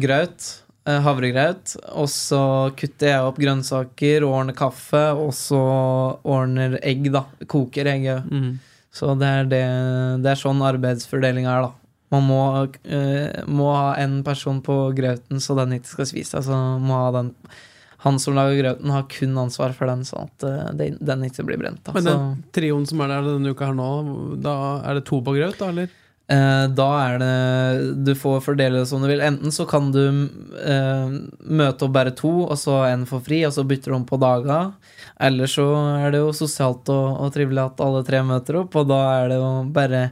graut. Eh, Havregraut. Og så kutter jeg opp grønnsaker, og ordner kaffe, og så ordner egg, da. Koker egg. Mhm. Så det er, det, det er sånn arbeidsfordelinga er, da. Man må, uh, må ha en person på grøten så den ikke skal svise Så må ha den Han som lager grøten, har kun ansvar for den, sånn at eh, den, den ikke blir brent. Da. Men Så, den trioen som er der denne uka her nå, da er det to på grøt, da, eller? Eh, da er det Du får fordele det som du vil. Enten så kan du eh, møte opp bare to, og så en får fri, og så bytter du om på dager. Eller så er det jo sosialt og, og trivelig at alle tre møter opp, og da er det jo bare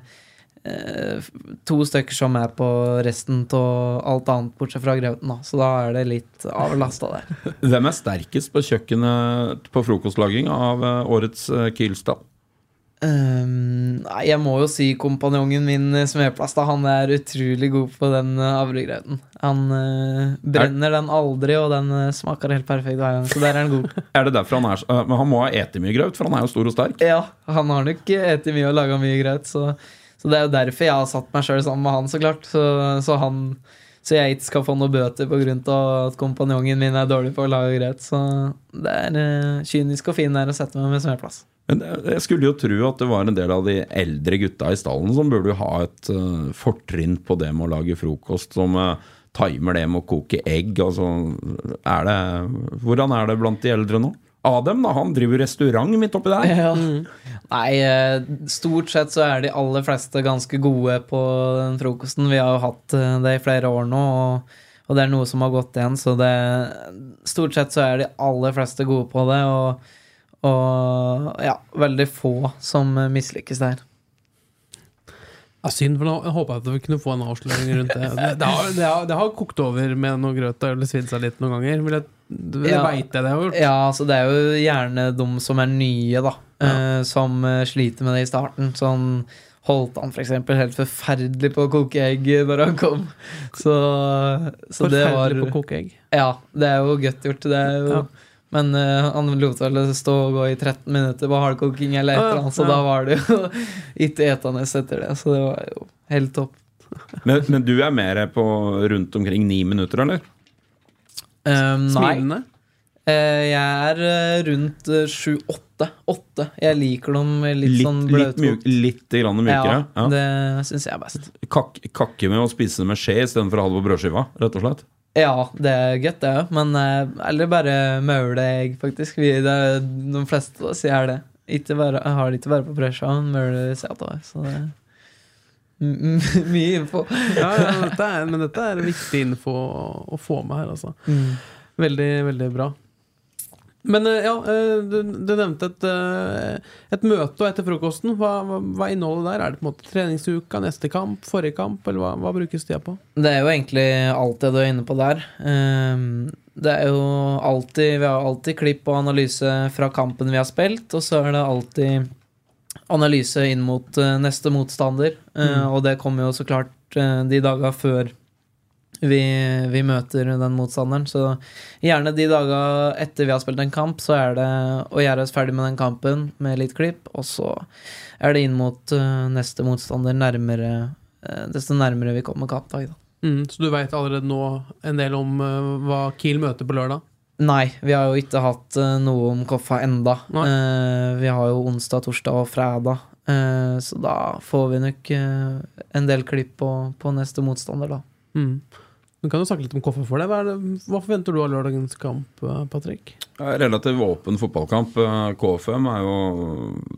eh, to stykker som er på resten av alt annet, bortsett fra grauten. Så da er det litt avlasta der. Hvem er sterkest på kjøkkenet på frokostlaging av eh, årets eh, Nei, jeg må jo si kompanjongen min Smeplass. Da Han er utrolig god på den uh, havregrauten. Han uh, brenner den aldri, og den eh, smaker helt perfekt hver gang. Så der er han god. Er det derfor han er så eh, Men han må ha ete mye graut, for han er jo stor og sterk. ja, han har nok spist mye og laga mye graut, så, så det er jo derfor jeg har satt meg sjøl sammen med han, så klart. Så, så han så jeg ikke skal få noe bøter pga. at kompanjongen min er dårlig på å lage graut. Så det er uh, kynisk og fin der å sette meg med Smedplass. Men jeg skulle jo tro at det var en del av de eldre gutta i stallen som burde ha et uh, fortrinn på det med å lage frokost, som uh, timer det med å koke egg. Altså, er det, hvordan er det blant de eldre nå? Adem da, han driver restaurant midt oppi der. Ja. Nei, eh, stort sett så er de aller fleste ganske gode på den frokosten. Vi har jo hatt det i flere år nå, og, og det er noe som har gått igjen. Så det Stort sett så er de aller fleste gode på det, og, og ja, veldig få som mislykkes der. Ja, synd, for nå håpa jeg at vi kunne få en avsløring rundt det. Det, det, har, det, har, det har kokt over med noe grøt eller svidd seg litt noen ganger. Vil jeg, det Ja. veit jeg det har gjort. Ja, så det er jo gjerne de som er nye, da, eh, som eh, sliter med det i starten. Sånn holdt han f.eks. helt forferdelig på å koke egg når han kom. Så, så det var Forferdelig på å koke egg. Ja, det er jo godt gjort. Det er jo, Ja. Men uh, han lot vel stå og gå i 13 minutter på hardkoking eller et eller annet, så ja. da var det jo ikke etende etter det. Så det var jo helt topp. Men, men du er mer på rundt omkring ni minutter, eller? Um, nei. Smilende. Eh, jeg er eh, rundt sju-åtte. Åtte. Jeg liker dem litt, Litt, sånn litt, myk, litt grann mykere? Ja, Ja. det syns jeg er best. Kak, kakke med å spise det med skje istedenfor å ha det på brødskiva, rett og slett? Ja, det er godt, det òg, men eh, Eller bare maule egg, faktisk. Vi, det er, de fleste av oss gjør det. Ikke bare, jeg har det ikke bare på pressa, men mauler seta. så det mye info. Ja, ja, dette er, men dette er viktig info å, å få med her, altså. Veldig, veldig bra. Men eh, ja, eh, du, du nevnte et, eh, et møte etter frokosten. Hva, hva, er innholdet der? Er det på en måte treningsuka, neste kamp, forrige kamp, eller hva, hva brukes tida på? Det er jo egentlig alt det du er inne på der. Ehm, Det er jo alltid Vi har alltid klipp og analyse fra kampen vi har spilt, og så er det alltid analyse inn mot neste motstander. Mm. Og det kommer jo så klart de dager før vi, vi møter den motstanderen. Så gjerne de dager etter vi har spilt en kamp, så er det å gjøre oss ferdig med den kampen med litt klipp, og så er det inn mot uh, neste motstander nærmere uh, desto nærmere vi kommer kampdag. Da. Mm, så du veit allerede nå en del om uh, hva Kiel møter på lørdag? Nei, vi har jo ikke hatt noe om Koffa enda. Vi har jo onsdag, torsdag og fredag. Så da får vi nok en del klipp på, på neste motstander, da. Mm. Du kan jo snakke litt om hvorfor for det. Hva, det. hva forventer du av lørdagens kamp, eh, Patrick? Relativt åpen fotballkamp. Eh, KFM er jo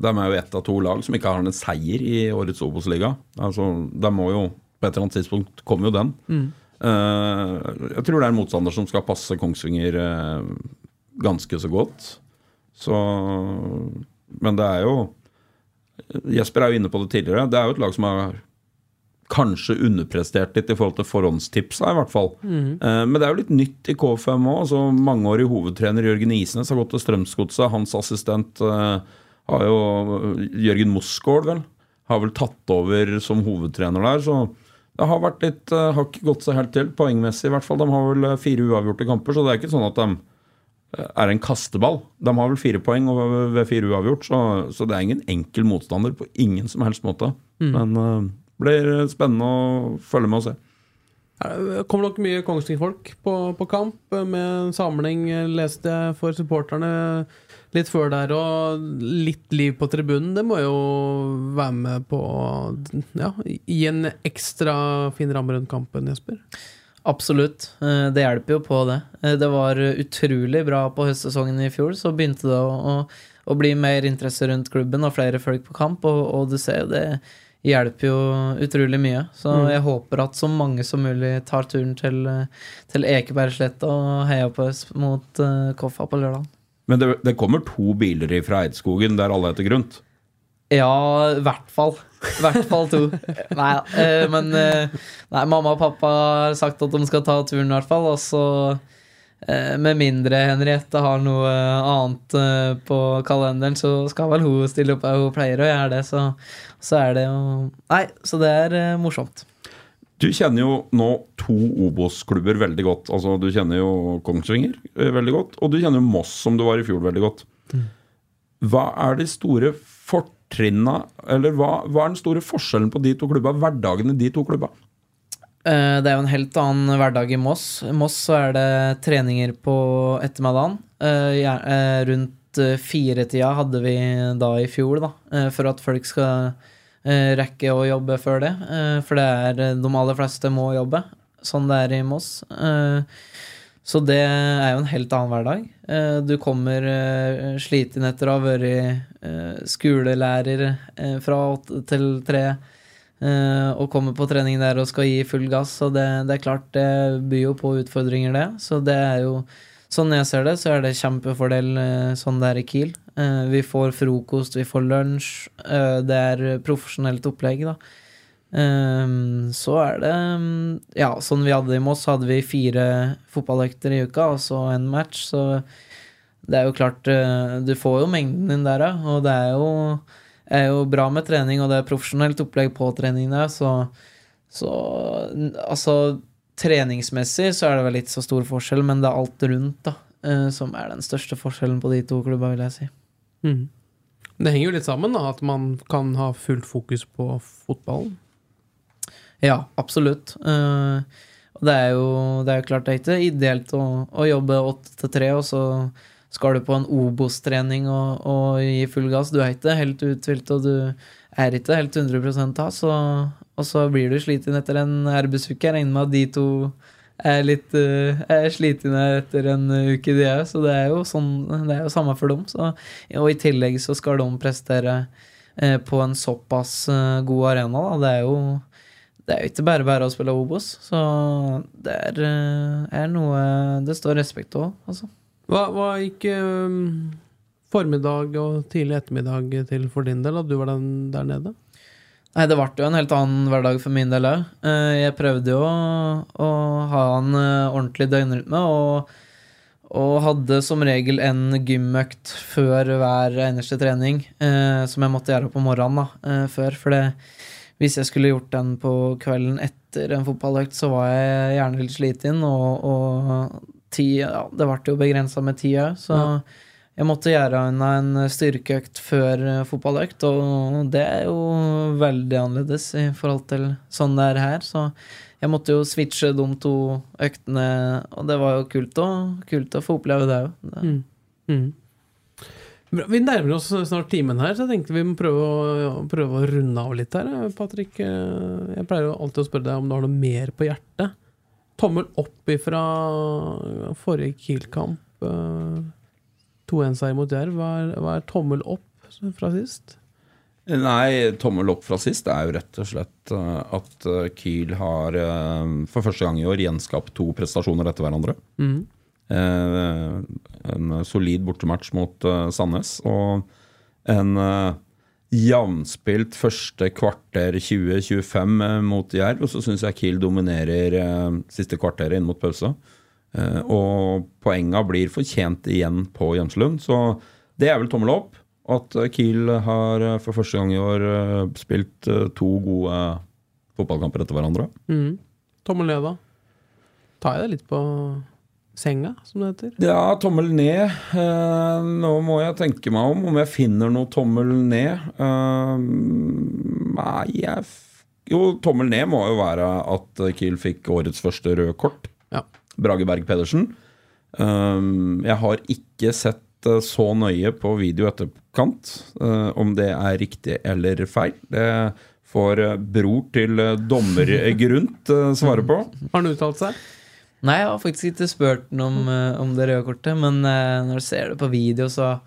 De er jo ett av to lag som ikke har en seier i årets Obos-liga. Altså, de må jo På et eller annet tidspunkt kommer jo den. Mm. Eh, jeg tror det er en motstander som skal passe Kongsvinger ganske så godt. Så Men det er jo Jesper er jo inne på det tidligere. Det er jo et lag som har kanskje underprestert litt i forhold til forhåndstipsa, i hvert fall. Mm. men det er jo litt nytt i K5 òg. Altså, Mangeårig hovedtrener Jørgen Isnes har gått til Strømsgodset. Hans assistent eh, har jo Jørgen Mosgaard, vel. Har vel tatt over som hovedtrener der. Så det har vært litt eh, Har ikke gått seg helt til, poengmessig i hvert fall. De har vel fire uavgjorte kamper, så det er ikke sånn at de er en kasteball. De har vel fire poeng ved fire uavgjort, så, så det er ingen enkel motstander på ingen som helst måte. Men det blir spennende å følge med og se. Kommer nok mye Kongsvinger-folk på, på kamp, eh, med en samling, eh, leste jeg, for supporterne litt før der, og litt liv på tribunen. Det må jo være med på ja, gi en ekstra fin ramme rundt kampen, Jesper. Absolutt. Eh, Det hjelper jo på det. Eh, Det var utrolig bra på høstsesongen i fjor. Så begynte det å, å, å bli mer interesse rundt klubben og flere folk på kamp, og, og du ser jo det hjelper jo utrolig mye. Så Mm. jeg håper at så mange som mulig tar turen til, til Ekebergsletta og heier på oss mot uh, Koffa på lørdag. Men det, det kommer to biler fra Eidskogen der alle heter Grunt. Ja, i hvert fall. I hvert fall to. Nei, uh, men uh, nei, mamma og pappa har sagt at de skal ta turen, i hvert fall. Og så, med mindre Henriette har noe annet eh, på kalenderen, så skal vel hun stille opp. Hun pleier å gjøre det, så, så er det jo Nei, så det er eh, morsomt. Du kjenner jo nå to Obos-klubber veldig godt. Altså, du kjenner jo Kongsvinger eh, veldig godt, og du kjenner jo Moss, som du var i fjor, veldig godt. Hva er de store fortrinna, eller hva, hva er den store forskjellen på de to klubba, hverdagen i de to klubba? Eh, Det er jo en helt annen hverdag i Moss. I Moss så er det treninger på ettermiddagen. Eh, eh, Rundt eh, firetida hadde vi da i fjor, da, for at folk skal rekke å jobbe før det. For det er de aller fleste må jobbe, sånn det er i Moss. Så det er jo en helt annen hverdag. Du kommer sliten etter å ha vært skolelærer fra åtte til tre. Eh, og kommer på trening der og skal gi full gass. Og det, det er klart, det byr jo på utfordringer, det. Så det er jo Sånn jeg ser det, så er det kjempefordel eh, sånn det er i Kiel. Eh, vi får frokost, vi får lunsj. det er profesjonelt opplegg, da. Så er det mm, Ja, sånn vi hadde i Moss, hadde vi fire fotballøkter i uka, og så en match. Så det er jo klart Du får jo mengden din der, ja. Og det er jo er jo bra med trening, og det er profesjonelt opplegg på trening så, så Altså, treningsmessig så er det vel ikke så stor forskjell, men det er alt rundt, da, eh, som er den største forskjellen på de to klubba, vil jeg si. Mm. Det henger jo litt sammen, da, at man kan ha fullt fokus på fotballen. Ja, absolutt. Eh, det er jo det er jo klart det er ikke ideelt å, å jobbe åtte til tre, og så skal du på en Obos-trening og, og gi full gass. Du er ikke helt uthvilt, og du er ikke helt 100 av, så, og så blir du sliten etter en arbeidsuke. Jeg regner med at de to er litt uh, er slitne etter en uke, de òg, så det er jo sånn Det er jo samme for dem. Så, og i tillegg så skal de prestere uh, på en såpass uh, god arena, da. Det er jo det er jo ikke bare bare å spille Obos, så det er, er noe det står respekt av, altså. Hva, hva gikk um, formiddag og tidlig ettermiddag til for din del, At du var den der nede? Nei, det ble jo en helt annen hverdag for min del òg. Jeg prøvde jo å, ha en eh, ordentlig døgnrytme, og, Og hadde som regel en gymøkt før hver eneste trening, eh, som jeg måtte gjøre på morgenen da, eh, før. For hvis jeg skulle gjort den på kvelden etter en fotballøkt, så var jeg gjerne litt sliten, og, og tid, ja, det ble jo begrensa med tid òg, så Ja. jeg måtte gjøre unna en styrkeøkt før eh, fotballøkt, og det er jo veldig annerledes i forhold til sånn det er her, så jeg måtte jo switche de to øktene, og det var jo kult å, kult å få oppleve det òg. Mm. Mm. Vi nærmer oss snart timen her, så jeg tenkte vi må prøve å, prøve å runde av litt her. Patrick, jeg pleier jo alltid å spørre deg om du har noe mer på hjertet. Tommel opp ifra forrige Kiel-kamp. eh, 2-1-seier mot Jerv. Hva er, hva er tommel opp fra sist? Nei, tommel opp fra sist er jo rett og slett eh, at eh, Kiel har eh, for første gang i år gjenskapt to prestasjoner etter hverandre. Mm. Eh, en solid bortematch mot eh, Sandnes og en eh, jevnspilt første kvarter 2025 eh, mot Jerv. Og så syns jeg Kiel dominerer eh, siste kvarteret inn mot pausa. Eh, og poenga blir fortjent igjen på Jømslund. så det er vel tommel opp. At Kiel har for første gang i år spilt to gode fotballkamper etter hverandre. Mm. Tommel ned, da? Tar jeg det litt på senga, som det heter? Ja, tommel ned. Eh, nå må jeg tenke meg om om jeg finner noe tommel ned. Eh, nei, jeg Jo, tommel ned må jo være at Kiel fikk årets første røde kort. Ja. Brage Berg Pedersen. Eh, jeg har ikke sett så nøye på video etterkant eh, om det er riktig eller feil. Det får eh, bror til eh, dommer Grunt eh, svare på. Har han uttalt seg? Nei, jeg har faktisk ikke spurt den om, eh, om det røde kortet, men eh, når du ser det på video, så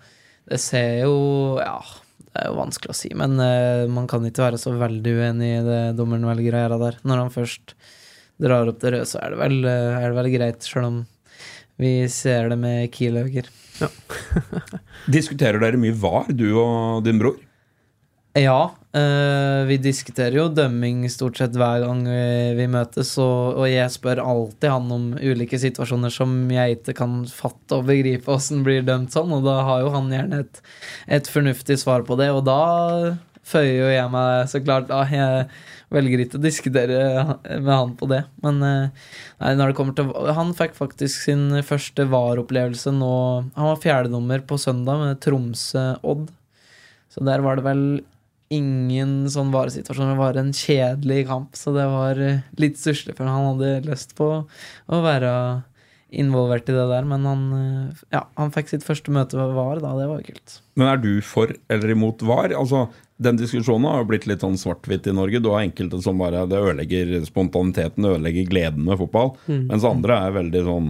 Det ser jo Ja, det er jo vanskelig å si, men eh, man kan ikke være så veldig uenig i det dommeren velger å gjøre der. Når han først drar opp det røde, så er det vel, er det vel greit, sjøl om vi ser det med Kiel-øyne. Diskuterer dere mye VAR, du og din bror? Ja, eh, vi diskuterer jo dømming stort sett hver gang vi, møtes, og, og jeg spør alltid han om ulike situasjoner som jeg ikke kan fatte og begripe åssen blir dømt sånn, og da har jo han gjerne et, et fornuftig svar på det, og da føyer jo jeg meg så klart da. Jeg velger ikke å diskutere med han på det, men eh, nei, når det kommer til Han fikk faktisk sin første VAR-opplevelse nå Han var fjerdenummer på søndag med Tromsø-Odd. Så der var det vel ingen sånn varesituasjon. Det var en kjedelig kamp, så det var eh, litt stusslig, han hadde lyst på å være involvert i det der. Men han, eh, ja, han fikk sitt første møte med VAR, da. Det var kult. Men er du for eller imot VAR? Altså, Den diskusjonen har jo blitt litt sånn svart-hvitt i Norge. Du har enkelte som bare Det ødelegger spontaniteten, det ødelegger gleden med fotball. Mens andre er veldig sånn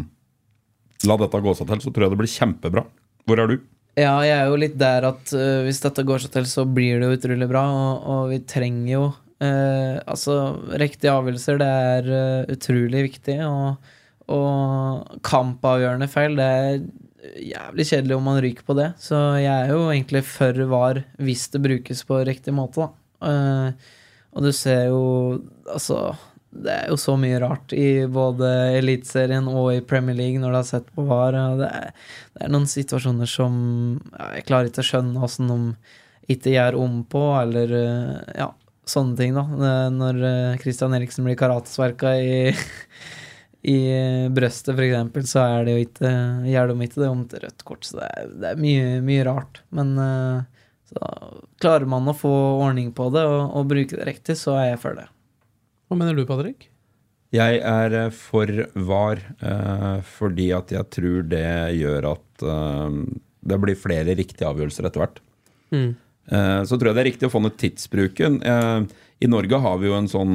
La dette gå seg til, så tror jeg det blir kjempebra. Hvor er du? Ja, jeg er jo litt der at uh, hvis dette går seg til, så blir det jo utrolig bra, og, og vi trenger jo uh, Altså, riktige avgjørelser, det er uh, utrolig viktig, og, og kampavgjørende feil, det er jævlig kjedelig om man ryker på det. Så jeg er jo egentlig for VAR hvis det brukes på riktig måte, da. Og du ser jo Altså, det er jo så mye rart i både Eliteserien og i Premier League når du har sett på VAR. Det, er, det er noen situasjoner som Jeg klarer ikke å skjønne åssen de ikke gjør om på, eller eh, ja, sånne ting, da. Når eh, Christian Eriksen blir karatesverka i i brøstet, for eksempel, så er det jo ikke gjør de ikke det om til rødt kort. Så det er, det er mye, mye rart. Men eh, så klarer man å få ordning på det og, og bruke det riktig, så er jeg for det. Hva mener du, Patrick? Jeg er eh, for VAR eh, fordi at jeg tror det gjør at eh, det blir flere riktige avgjørelser etter hvert. Mm. Så tror jeg det er riktig å få ned tidsbruken. I Norge har vi jo en sånn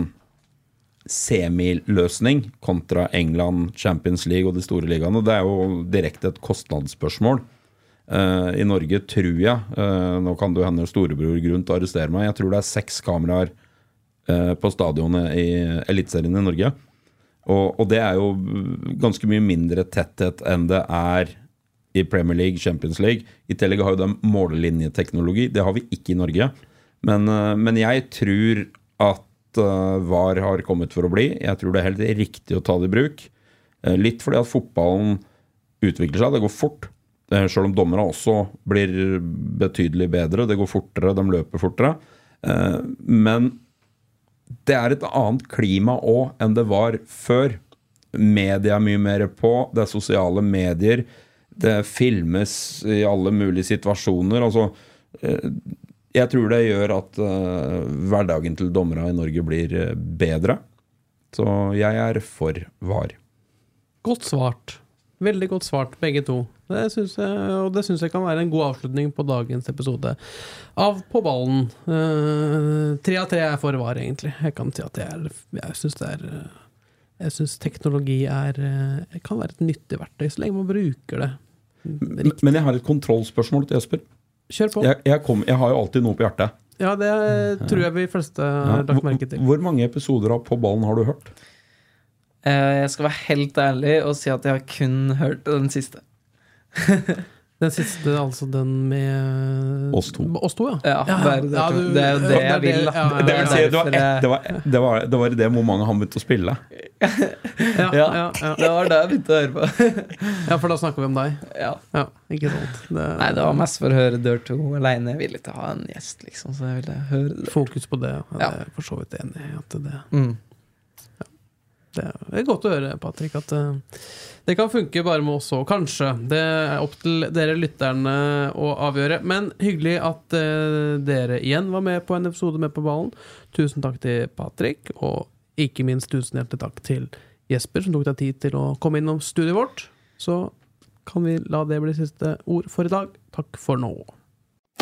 semiløsning kontra England, Champions League og de store ligaene. Det er jo direkte et kostnadsspørsmål. I Norge tror jeg Nå kan det hende storebror grunn til å arrestere meg. Jeg tror det er seks kameraer på stadionet i Eliteserien i Norge. Og, og det er jo ganske mye mindre tetthet enn det er i Premier League, Champions League. I tillegg har jo de målelinjeteknologi. Det har vi ikke i Norge. Men, eh, men jeg tror at eh, VAR har kommet for å bli. Jeg tror det er helt riktig å ta det i bruk. Eh, Litt fordi at fotballen utvikler seg. Det går fort. Eh, Selv om dommerne også blir betydelig bedre. Det går fortere, de løper fortere. Eh, Men det er et annet klima òg enn det var før. Media er mye mer på. Det er sosiale medier. Det filmes i alle mulige situasjoner. Altså, eh, jeg tror det gjør at eh, hverdagen til dommerne i Norge blir eh, bedre. Så jeg er for VAR. Godt svart. Veldig godt svart, begge to. Det synes jeg, og det syns jeg kan være en god avslutning på dagens episode av På ballen. Eh, Tre av tre er for var, egentlig. Jeg kan si at det er Jeg syns det er eh, Jeg syns teknologi er eh, kan være et nyttig verktøy, så lenge man bruker det. Men men jeg har et kontrollspørsmål til Jesper. Kjør på. Jeg, jeg, kom, jeg har jo alltid noe på hjertet. Ja, det tror jeg vi fleste Ja, har lagt merke til. Hvor, mange episoder av På ballen har du hørt? Eh, Jeg skal være helt ærlig og si at jeg har kun hørt den siste. Den siste, altså den med Oss to. Oss to, ja. Ja, bare det, Ja, du- det er jo det jeg vil. ja, ja, Det vil si, det var, det var, det var, det var i det momentet han begynte å spille. Ja, Ja, ja, ja. det var det jeg begynte å høre på. ja, for da snakker vi om deg. Ja. Ja, ikke sant. Det, Nei, det var mest for å høre Dør 2 aleine. Jeg ville ikke ha en gjest, liksom, så jeg ville høre det. Fokus på det. Ja. Ja. Jeg er for så vidt enig i at det, Mm. Det er godt å høre, Patrick, at eh, det kan funke bare med oss òg, kanskje. Det er opp til dere lytterne å avgjøre. Men hyggelig at eh, dere igjen var med på en episode med På ballen. Tusen takk til Patrick, og ikke minst tusen hjertelig takk til Jesper, som tok deg tid til å komme innom studioet vårt. Så kan vi la det bli siste ord for i dag. Takk for nå.